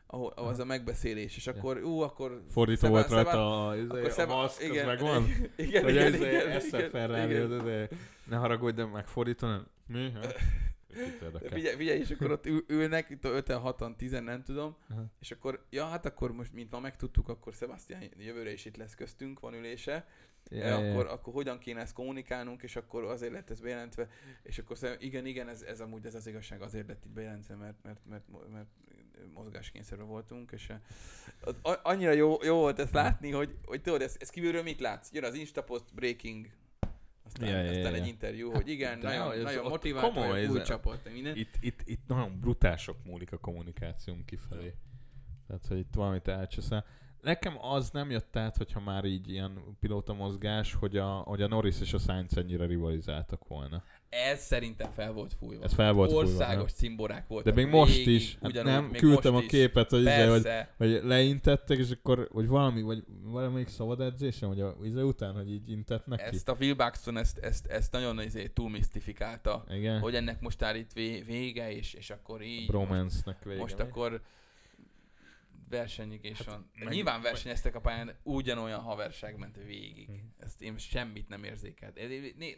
ahol, ahol az a megbeszélés, és akkor, ú, akkor... fordító Szebá- volt rajta a, izé, a Szebá- maszk, az igen, megvan? Igen, Hogy igen, igen, igen, rádió, igen. de, de ne haragudj, de megfordítanom. Mi? Érdekel? Figyelj, figyelj, és akkor ott ül, ülnek, itt 5 6 10 nem tudom, Aha. és akkor, ja, hát akkor most, mint ma megtudtuk, akkor Sebastian jövőre is itt lesz köztünk, van ülése, yeah, akkor, ja. akkor hogyan kéne ezt kommunikálnunk, és akkor azért lett ez bejelentve, és akkor szerintem, igen, igen, ez, ez amúgy ez az igazság, azért lett itt bejelentve, mert, mert, mert, mert, mozgáskényszerben voltunk, és eh, a- annyira jó, jó volt ezt látni, hogy, hogy tudod, ez, ez kívülről mit látsz? Jön az Instapost breaking, aztán, Ja, ja, aztán ja. egy interjú, hogy igen, de nagyon, ez nagyon motivált, komoly, új csapat, minden. Itt, itt, itt nagyon brutál sok múlik a kommunikációnk kifelé. Tehát, hogy itt valamit elcseszel. Nekem az nem jött át, hogyha már így ilyen pilóta mozgás, hogy a, hogy a Norris és a Sainz ennyire rivalizáltak volna. Ez szerintem fel volt fújva. Ez fel volt fújva, Országos nem? cimborák De voltak. még most végig, is. Hát ugyanúgy, nem, még küldtem most a képet, hogy, izé, hogy, hogy leintettek, és akkor, hogy valami, vagy valamelyik szabad edzésem, vagy a izé után, hogy így intetnek ki. Ezt a Will Buxton ezt, ezt, ezt nagyon izé, túl misztifikálta, Igen. hogy ennek most áll itt vé- vége, és, és akkor így, bromance-nek vége. most mi? akkor versenyigés van. meg- Nyilván versenyeztek a pályán, ugyanolyan haverság ment végig. Mhm. Ezt én semmit nem érzékelt.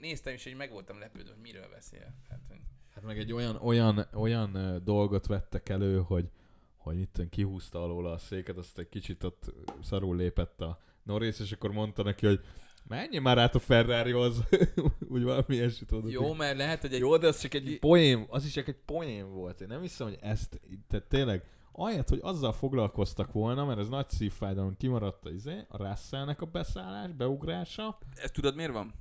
Néztem is, hogy meg voltam lepődve, hogy miről beszél. Hát, hogy- Hát meg egy olyan, olyan, olyan dolgot vettek elő, hogy, hogy itt kihúzta alóla a széket, azt egy kicsit ott szarul lépett a Norris, és akkor mondta neki, hogy menj már át a Ferrarihoz. Úgy valami ilyesmit tudod. Jó, mert lehet, hogy egy... Jó, de az csak egy poém, az is csak egy poém volt. Én nem hiszem, hogy ezt, tehát tényleg, ahelyett, hogy azzal foglalkoztak volna, mert ez nagy szívfájdalom kimaradt a, izé, a Russellnek a beszállás, beugrása, Ezt tudod miért van?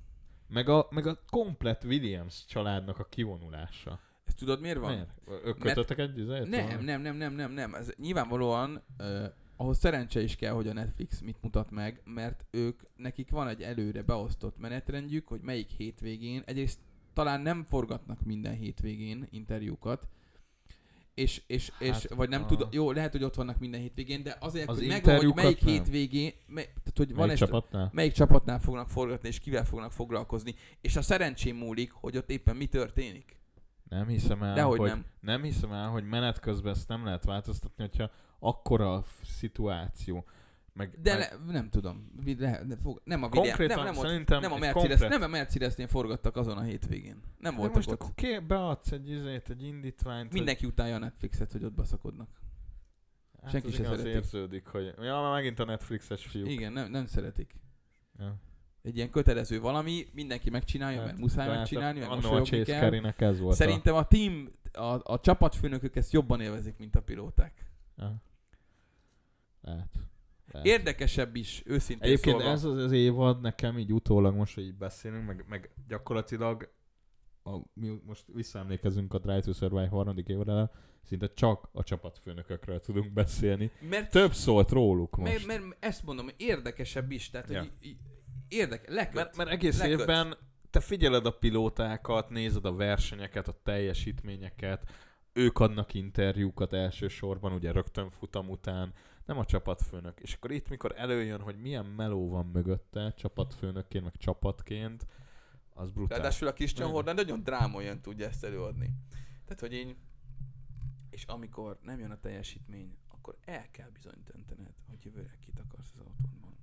meg a, meg a komplet Williams családnak a kivonulása. Ezt tudod miért van? Miért? Ők kötöttek egy izét? Nem, nem, nem, nem, nem, nem. Ez nyilvánvalóan uh, ahhoz szerencse is kell, hogy a Netflix mit mutat meg, mert ők, nekik van egy előre beosztott menetrendjük, hogy melyik hétvégén, egyrészt talán nem forgatnak minden hétvégén interjúkat, és, és, és Hát, vagy nem tud, jó, lehet, hogy ott vannak minden hétvégén, de azért, Az hogy megvan, hogy melyik nem. hétvégén, mely, tehát, hogy van Melyik egy, csapatnál? melyik csapatnál fognak forgatni, és kivel fognak foglalkozni, és a szerencsém múlik, hogy ott éppen mi történik. Nem hiszem el, Dehogy hogy, nem. nem hiszem el, hogy menet közben ezt nem lehet változtatni, hogyha akkora a szituáció. Meg, De meg le, nem tudom. Le, ne, fog, nem a videó, konkrétan nem, nem, szerintem nem a Mercedes, komplet- nem a Mercedesnél forgattak azon a hétvégén. Nem de voltak most ott. akkor ké, beadsz egy izét, egy indítványt. Mindenki utálja a Netflixet, hogy ott baszakodnak. hogy, hát senki az se igaz, szereti. érződik, hogy ja, már megint a Netflixes fiúk. Igen, nem, nem szeretik. Ja. Egy ilyen kötelező valami, mindenki megcsinálja, Hát, mert muszáj de hát megcsinálni, mert mosolyogni Chase kell. Ez volt Szerintem a team, a, a csapatfőnökök ezt jobban élvezik, mint a pilóták. Ja. Lehet. Érdekesebb is, őszintén Egyébként szólva. ez az, az évad nekem így utólag most, hogy így beszélünk, meg, meg gyakorlatilag a, mi most visszaemlékezünk a Drive to Survive harmadik évadra, szinte csak a csapatfőnökökről tudunk beszélni. Mert Több szólt róluk most. Mert, mert ezt mondom, érdekesebb is, tehát Ja. hogy í- leköt. mert, mert egész leköt. évben te figyeled a pilótákat, nézed a versenyeket, a teljesítményeket, ők adnak interjúkat elsősorban, ugye rögtön futam után, nem a csapatfőnök. És akkor itt, mikor előjön, hogy milyen meló van mögötte, csapatfőnökként, meg csapatként, az brutál. Ráadásul a Christian. Horner nagyon drámolyan tudja ezt előadni. Tehát, hogy én... És amikor nem jön a teljesítmény, akkor el kell bizony döntened, hogy jövőre kit akarsz az autódban.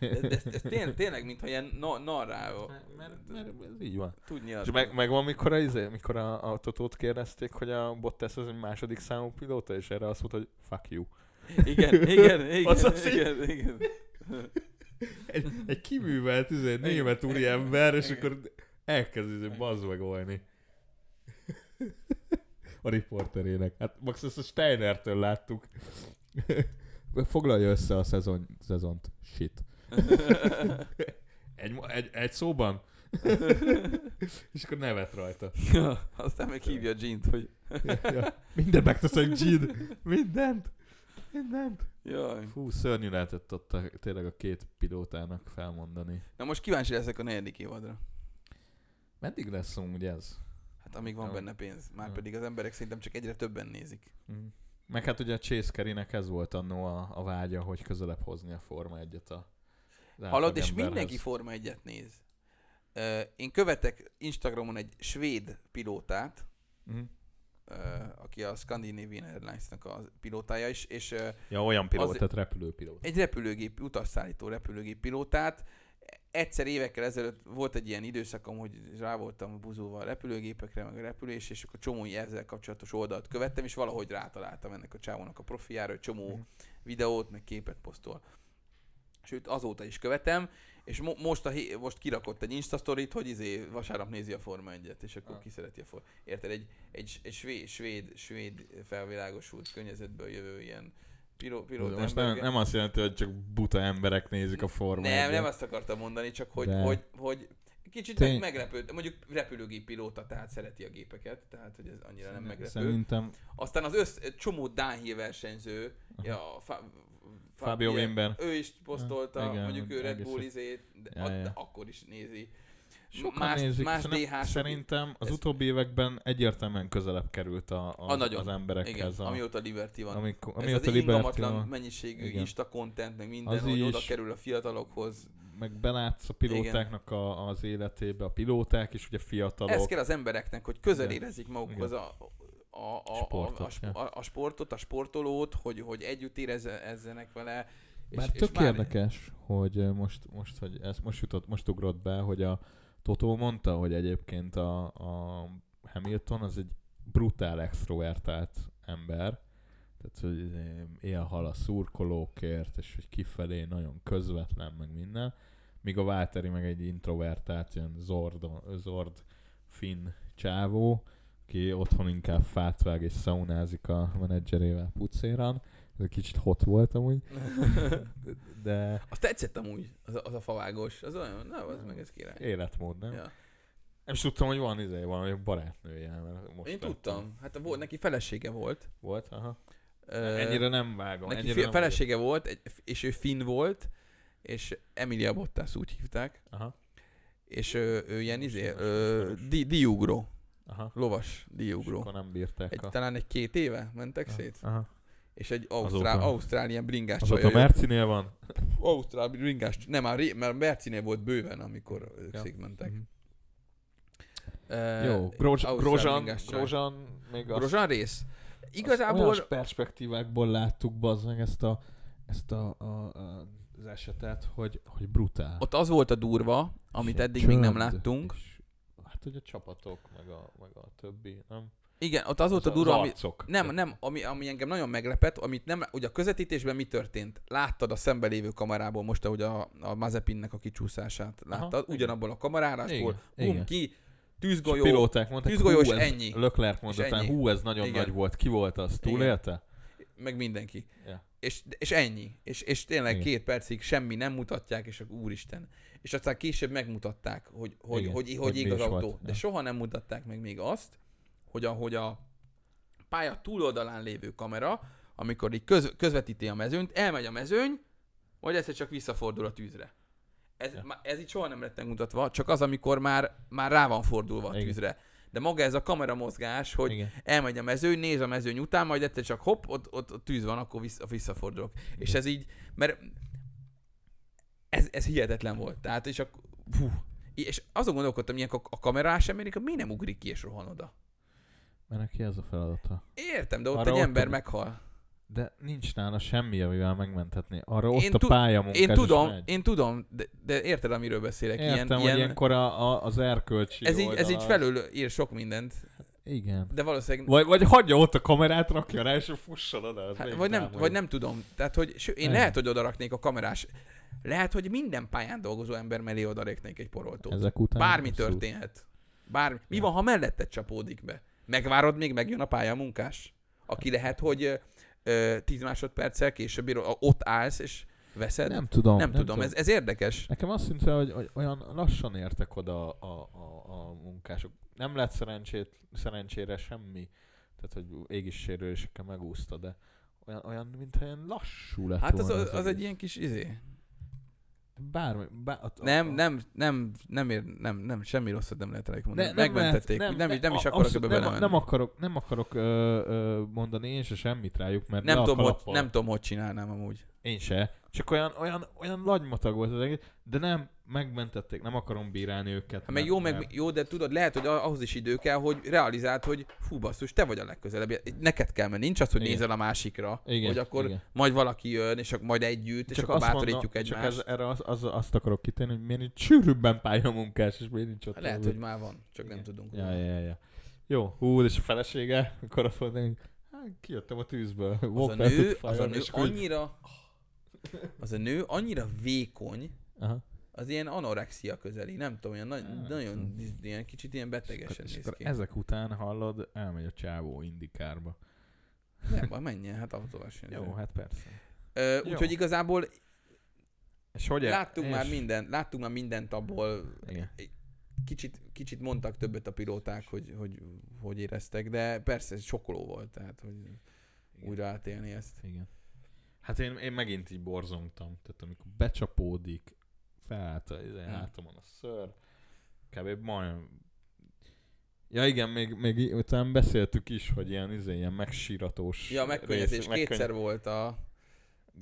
De, de ez, ez tényleg, tényleg, mintha ilyen na, narrá... mert, mert, ez így van. Tud És meg, meg van, mikor, a, izé, mikor a, a Totót kérdezték, hogy a Bottas az egy második számú pilóta, és erre azt mondta, hogy fuck you. Igen, igen, igen, Az az igen, igen. Egy, egy kiművelt izé, német úri ember, és akkor elkezd izé bazzvegolni. A riporterének. Hát max ezt a Steinertől láttuk. Foglalja össze a szezon, szezont. Shit. Egy, egy, egy szóban? és akkor nevet rajta. Ja, aztán meg hívja Gint, hogy ja. Mindent megteszek, Gid. Mindent. Mindent. jaj. Fú, szörnyű lehetett ott a, tényleg a két pilótának felmondani. Na most kíváncsi leszek a negyedik évadra. Meddig lesz amúgy ez? Hát amíg van Jó. benne pénz. Már Jó. pedig az emberek szerintem csak egyre többen nézik. Mm. Meg hát ugye a Chase Carey-nek ez volt annó a, a vágya, hogy közelebb hozni a Forma 1-et a Hallod, és átlagemberhez. mindenki Forma 1-et néz. Én követek Instagramon egy svéd pilótát, ö, aki a Scandinavian Airlines-nak a pilótája is, és Ja, olyan pilóta, tehát repülőpilóta. egy repülőgép, utasszállító repülőgép pilótát. Egyszer évekkel ezelőtt volt egy ilyen időszakom, hogy rá voltam buzulva a repülőgépekre, meg a repülés, és akkor csomó ezzel kapcsolatos oldalt követtem, és valahogy rátaláltam ennek a csávónak a profiára, hogy csomó Mhm. videót, meg képet posztol. Sőt, azóta is követem, és mo- most, a hé- most kirakott egy Insta sztorit, hogy izé vasárnap nézi a Forma 1 és akkor Ah. ki szereti a Forma Érted? Egy, egy, egy svéd, svéd, svéd felvilágosult környezetből jövő ilyen piló, pilóta Most nem, nem azt jelenti, hogy csak buta emberek nézik a Forma nem, 1-et. nem azt akartam mondani, csak hogy, De. hogy, hogy kicsit Tény- meg, meglepőd, mondjuk repülőgép pilóta, tehát szereti a gépeket, tehát hogy ez annyira nem meglepő. Szerintem Aztán az össz, csomó Downhill versenyző, Aha. Fa, Fabio Wimber. Ő is posztolta, igen, mondjuk ő Red Bull izét, de, Ja, ja, de akkor is nézi. Sokan más, nézik. más Szerintem, DH-sok szerintem az ez- utóbbi években egyértelműen közelebb került a, a, A nagyon. az Igen, emberekhez. a, amióta Liberty van. amikor, Ez amióta az Liberty ingalmatlan van, mennyiségű Igen. Insta content, meg minden, Az hogy oda is. kerül a fiatalokhoz. meg belátsz a pilótáknak a, az életébe, a pilóták is ugye fiatalok. Ez kell az embereknek, hogy közel Igen. érezzék magukhoz a, a, a, Sportot, a, a, a, sportot, a sportolót, hogy, hogy együtt érezzenek vele. Bár tök érdekes, hogy most, most, hogy ez most jutott, most ugrott be, hogy a Totó mondta, hogy egyébként a, a Hamilton az egy brutál extrovertált ember, tehát hogy izé élhal a szurkolókért, és hogy kifelé nagyon közvetlen, meg minden, míg a Válteri meg egy introvertált, ilyen zord, zord finn csávó, aki otthon inkább fát vág és szaunázik a menedzserével pucéran. Ez egy kicsit hot volt amúgy, de Az tetszett amúgy, az a, az a favágos. Az olyan, na, az meg ez király. életmód, nem? Ja. Nem is tudtam, hogy van izé, valami barátnője. Mert most Én tudtam. Hát volt, neki felesége volt. Volt, aha. Ö, Ennyire nem vágom. Neki ennyire fi- nem felesége volt, egy, és ő finn volt, és Emilia Bottas úgy hívták. Aha, és ő, ő ilyen izé, diugró, aha. lovas diugró. akkor nem bírták Egy, a... talán egy két éve mentek Aha, szét, Aha. és egy ausztrál, ausztrál ilyen bringás Azóta csaj. a Mercinél van. Ausztrál bringás, nem, már, ré, mert Mercinél volt bőven, amikor ők Ja. szétmentek. Mhm. Uh, Jó, Grozs- csaj. Grozsán még azt, Grozsán rész? Igazából olyan perspektívákból láttuk bazd meg ezt a, ezt a, a, a az esetet, hogy, hogy brutál. ott az volt a durva, amit eddig még nem láttunk. és Hát hogy a csapatok, meg a, meg a többi, nem? Igen, ott az volt a durva, ami. Nem, nem, ami, ami engem nagyon meglepett, amit nem, ugye a közvetítésben mi történt? Láttad a szembelévő kamerából most, ahogy a, a Mazepinnek a kicsúszását láttad, Aha, ugyanabból a kamerárásból, Igen, bum, igen. ki, tűzgolyó, pilóták mondták, tűzgolyó, és ennyi. És talán, ennyi. hú, ez nagyon Igen. nagy volt, ki volt az, Igen. túlélte? meg mindenki. Ja. És, és ennyi. És, és tényleg Igen. két percig semmi nem mutatják, és akkor úristen. És aztán később megmutatták, hogy, hogy, Igen, hogy, hogy, hogy ég az autó. volt. De Ja. soha nem mutatták meg még azt, hogy ahogy a pálya túloldalán lévő kamera, amikor így köz, közvetíti a mezőnyt, elmegy a mezőny, vagy egyszer csak visszafordul a tűzre. Ez, Ja. ez így soha nem lett megmutatva, csak az, amikor már, már rá van fordulva a Igen. tűzre. De maga ez a kamera mozgás, hogy Igen. elmegy a mezőny, néz a mezőny után, majd egyszer csak hopp, ott, ott, ott tűz van, akkor vissza, visszafordulok. És ez így, mert ez, ez hihetetlen volt. Tehát, és akkor, fú, és azon gondolkodtam, ilyenek a, a kamerás Amerika, mi nem ugrik ki és rohan oda? Mert neki ez a feladata. Értem, de ott Arra egy ott ember a- meghal. De nincs nála semmi, amivel megmenthetné. Arra ott Én a tu- pályamunkás Én is tudom, megy. én tudom, de, de érted, amiről beszélek? Értem, ilyen, hogy ilyen, ilyenkor a, a, az erkölcsi ez, így, ez így felül ír sok mindent, Igen. de valószínűleg Vagy, vagy hagyja ott a kamerát, rakja rá, és fusson oda. Hát, vagy, nem, vagy nem tudom. Tehát, hogy ső, én Nem. lehet, hogy oda raknék a kamerás. Lehet, hogy minden pályán dolgozó ember mellé oda raknék egy poroltót. Ezek után Bármi abszolút. történhet. Bármi. Mi Ja. van, ha melletted csapódik be? Megvárod, még megjön a pályamunkás? Aki lehet, hogy ö, ö, 10 másodperccel később ott állsz, és veszed? Nem tudom. nem, tudom. Ez, ez érdekes. Nekem azt szinte, hogy, hogy olyan lassan értek oda a, a, a, a munkások. Nem lett szerencsét, szerencsére semmi. Tehát, hogy égis sérülésekkel megúszta, de olyan, olyan mintha ilyen lassú lett Hát az, volna az, az egy ilyen kis izé. Bármi, bár, a, a, Nem, nem, nem, nem, ér, nem, nem, semmi rosszat nem lehet rájuk mondani. Ne, nem Megmentették. lehet, nem, nem, nem is akarok abszolút ebbe nem, nem akarok, nem akarok ö, ö, mondani én se semmit rájuk, mert nem, tudom, hogy, nem tudom, hogy csinálnám amúgy. Én se. Csak olyan, olyan, olyan lagymatag volt az egész, de nem, megmentették, nem akarom bírálni őket. Hát mert- jó, meg, mert- jó, de tudod, lehet, hogy ahhoz is idő kell, hogy realizáld, hogy fú basszus, te vagy a legközelebb. Neked kell menni, nincs az, hogy Igen. nézel a másikra, Igen, hogy akkor igen. majd valaki jön, és akkor majd együtt, és Csak akkor azt bátorítjuk egymást. Csak ez, erre az, az, azt akarok kitenni, hogy miért nincs sűrűbben pályamunkás, és miért nincs ott. Lehet, az- hogy már van, csak nem Igen. tudunk. Ja, ja, ja. Jó, hú, és a felesége, akkor azt mondta, hogy hát, kijöttem a tűzből. Az a nő, az a nő és akkor annyira, az a nő annyira vékony, Aha. Az ilyen anorexia közeli, nem tudom, olyan nagy, Hát, nagyon, hm. ilyen kicsit ilyen betegesen és néz ki. ezek után hallod, elmegy a csávó indikárba. Nem baj, menjen, hát autóversenyző. Jó, hát persze. Ö. Úgyhogy igazából És hogy láttunk és... már mindent, láttunk már mindent abból, Igen. kicsit, kicsit mondtak többet a pilóták, hogy, hogy hogy éreztek, de persze ez sokkoló volt, tehát hogy Igen. újra átélni ezt. Igen. Hát én, én megint így borzongtam. Tehát amikor becsapódik, felállt a izé, Hmm. hátamon a ször, kb. majdnem Ja igen, még, még utána beszéltük is, hogy ilyen, izé, ilyen megsíratós Ja, megkönnyezés rész- kétszer volt a...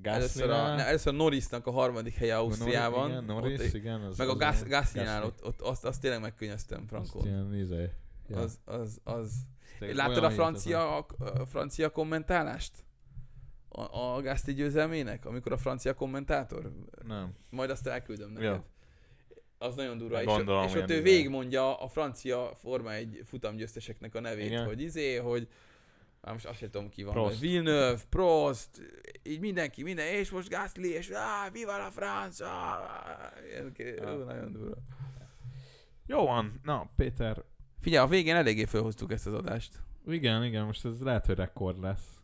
Először, a, Gasly-nál, ne, először a Norrisnak a harmadik helye Ausztriában, Igen, ott, Norris, igen. Az, meg a az Gas, ilyen Gasly-nál, Gasly. ott, ott azt, azt tényleg megkönnyeztem Azt Frankon. ilyen, izé, ja. Az, az, az. Láttad a francia, a, a francia kommentálást? A, a Gaszti győzelmének, amikor a francia kommentátor? Nem. Majd azt elküldöm neked. Ja. Az nagyon durva. És, Gondolom, és ott ilyen ő izé. végigmondja a francia Forma egy futamgyőzteseknek a nevét, Igen. hogy izé, hogy már most azt sem tudom ki van. Prost. Villeneuve, Prost, így mindenki, minden, és most Gasly, és ah, viva la France! Ah, ja. nagyon durva. Jó van. Na, Péter, Figyelj, a végén eléggé felhoztuk ezt az adást. igen, igen, most ez lehet, hogy rekord lesz.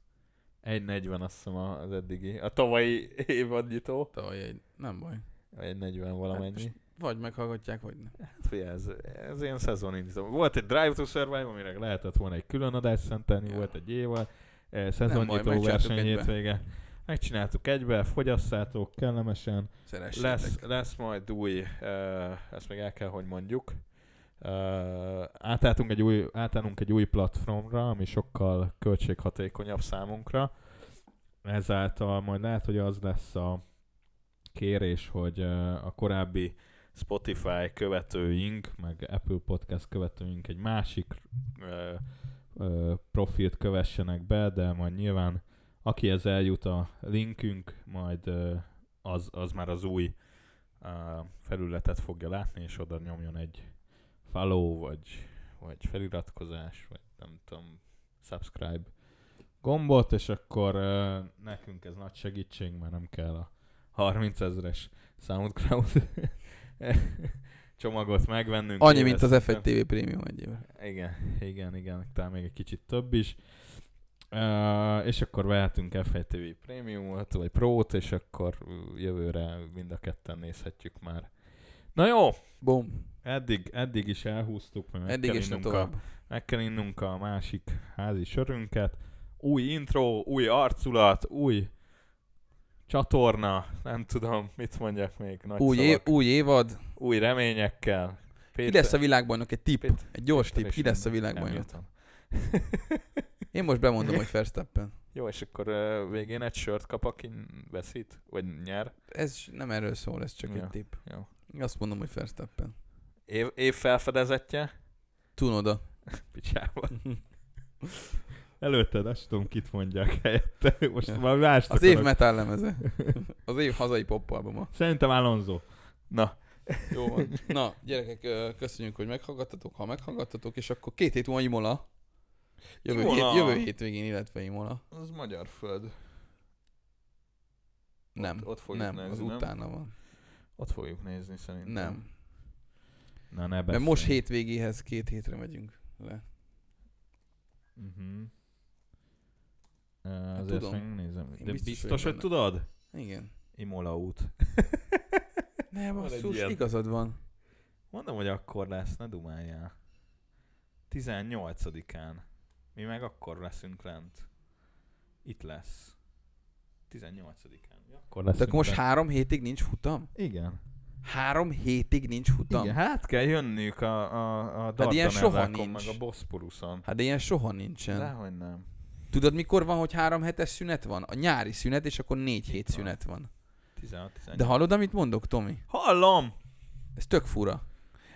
1.40 azt hiszem az eddigi. A tavalyi évadnyitó. Tavaly egy, nem baj. Vagy 1.40 valamennyi. most- Vagy meghallgatják, vagy nem. Hát figyelj, ez, ez ilyen szezonindító. Volt egy Drive to Survive, amire lehetett volna egy külön adást szentelni, Ja. volt egy évad, eh, szezonnyitó verseny hétvége. Megcsináltuk egybe, fogyasszátok kellemesen. Lesz, lesz majd új, uh, ezt még el kell, hogy mondjuk. Uh, átálltunk egy új, átállunk egy új platformra, ami sokkal költséghatékonyabb számunkra. Ezáltal majd lehet, hogy az lesz a kérés, hogy a korábbi Spotify követőink, meg Apple Podcast követőink egy másik uh, uh, profilt kövessenek be, de majd nyilván akihez eljut a linkünk, majd uh, az, az már az új felületet fogja látni, és oda nyomjon egy follow, vagy, vagy feliratkozás, vagy nem tudom, subscribe gombot, és akkor uh, nekünk ez nagy segítség, mert nem kell a 30 ezres SoundCloud csomagot megvennünk. Annyi, mint az évesztően. F1 TV Premium egy éve. Igen, igen, igen, talán még egy kicsit több is. Uh, és akkor vehetünk F1 TV Premiumot, vagy Pro-t, és akkor jövőre mind a ketten nézhetjük már. Na jó, Bum. eddig, eddig is elhúztuk, mert meg, Eddig kell is innunk a, meg kell innunk a másik házi sörünket. Új intro, új arculat, új csatorna, nem tudom, mit mondjak még, nagy Új, év, szavak. új évad. új reményekkel. Ki lesz a világbajnok? Egy tipp. Péter- Egy gyors Péter tipp. Ki lesz a világbajnok? Én most bemondom, hogy Verstappen. Jó, és akkor uh, végén egy sört kap, aki veszít, vagy nyer. Ez nem erről szól, ez csak Ja. egy tipp. Jó. Azt mondom, hogy Verstappen. Év, év felfedezetje. Tunoda. Picsába. Előtted, azt tudom, kit mondják helyette. Most Ja. már mást Az év akarok. metal lemeze. Az év hazai popalbuma. Szerintem Alonso. Na, Jó van. Na, gyerekek, köszönjük, hogy meghallgattatok, ha meghallgattatok, és akkor két hét múlva Imola. Jövő, Imola. Hét, jövő hétvégén, illetve Imola. az magyar föld. Nem, ott fogjuk nem, nézni, az nem? utána van. Ott fogjuk nézni szerintem. Nem. Na, ne Mert beszélj. most hétvégéhez két hétre megyünk le. Uh-huh. Uh, azért tudom. ezt megnézem. Én De biztos biztos, hogy tudod? Igen. Imola út. Ne, basszus, igazad van. Mondom, hogy akkor lesz, ne dumáljál. 18-án. Mi meg akkor leszünk lent. Itt lesz. 18-án. Akkor De leszünk akkor most három hétig nincs futam? Igen. Három hétig nincs futam? Igen, hát kell jönnünk a, a, a Hát ilyen soha nincs. meg a Boszporuszon. Hát de ilyen soha nincsen. Dehogy nem. Tudod, mikor van, hogy három hetes szünet van? A nyári szünet, és akkor négy hét van. szünet van. 16 18 De hallod, amit mondok, Tomi? Hallom! Ez tök fura.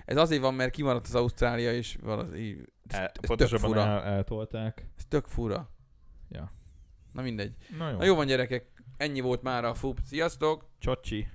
Ez azért van, mert kimaradt az Ausztrália, és valahogy... Ez, El, ez tök pontosabban fura. el, eltolták. Ez tök fura. Ja. Na mindegy. Na jó. Na jó van, gyerekek. Ennyi volt már a FUP. Sziasztok! Csocsi.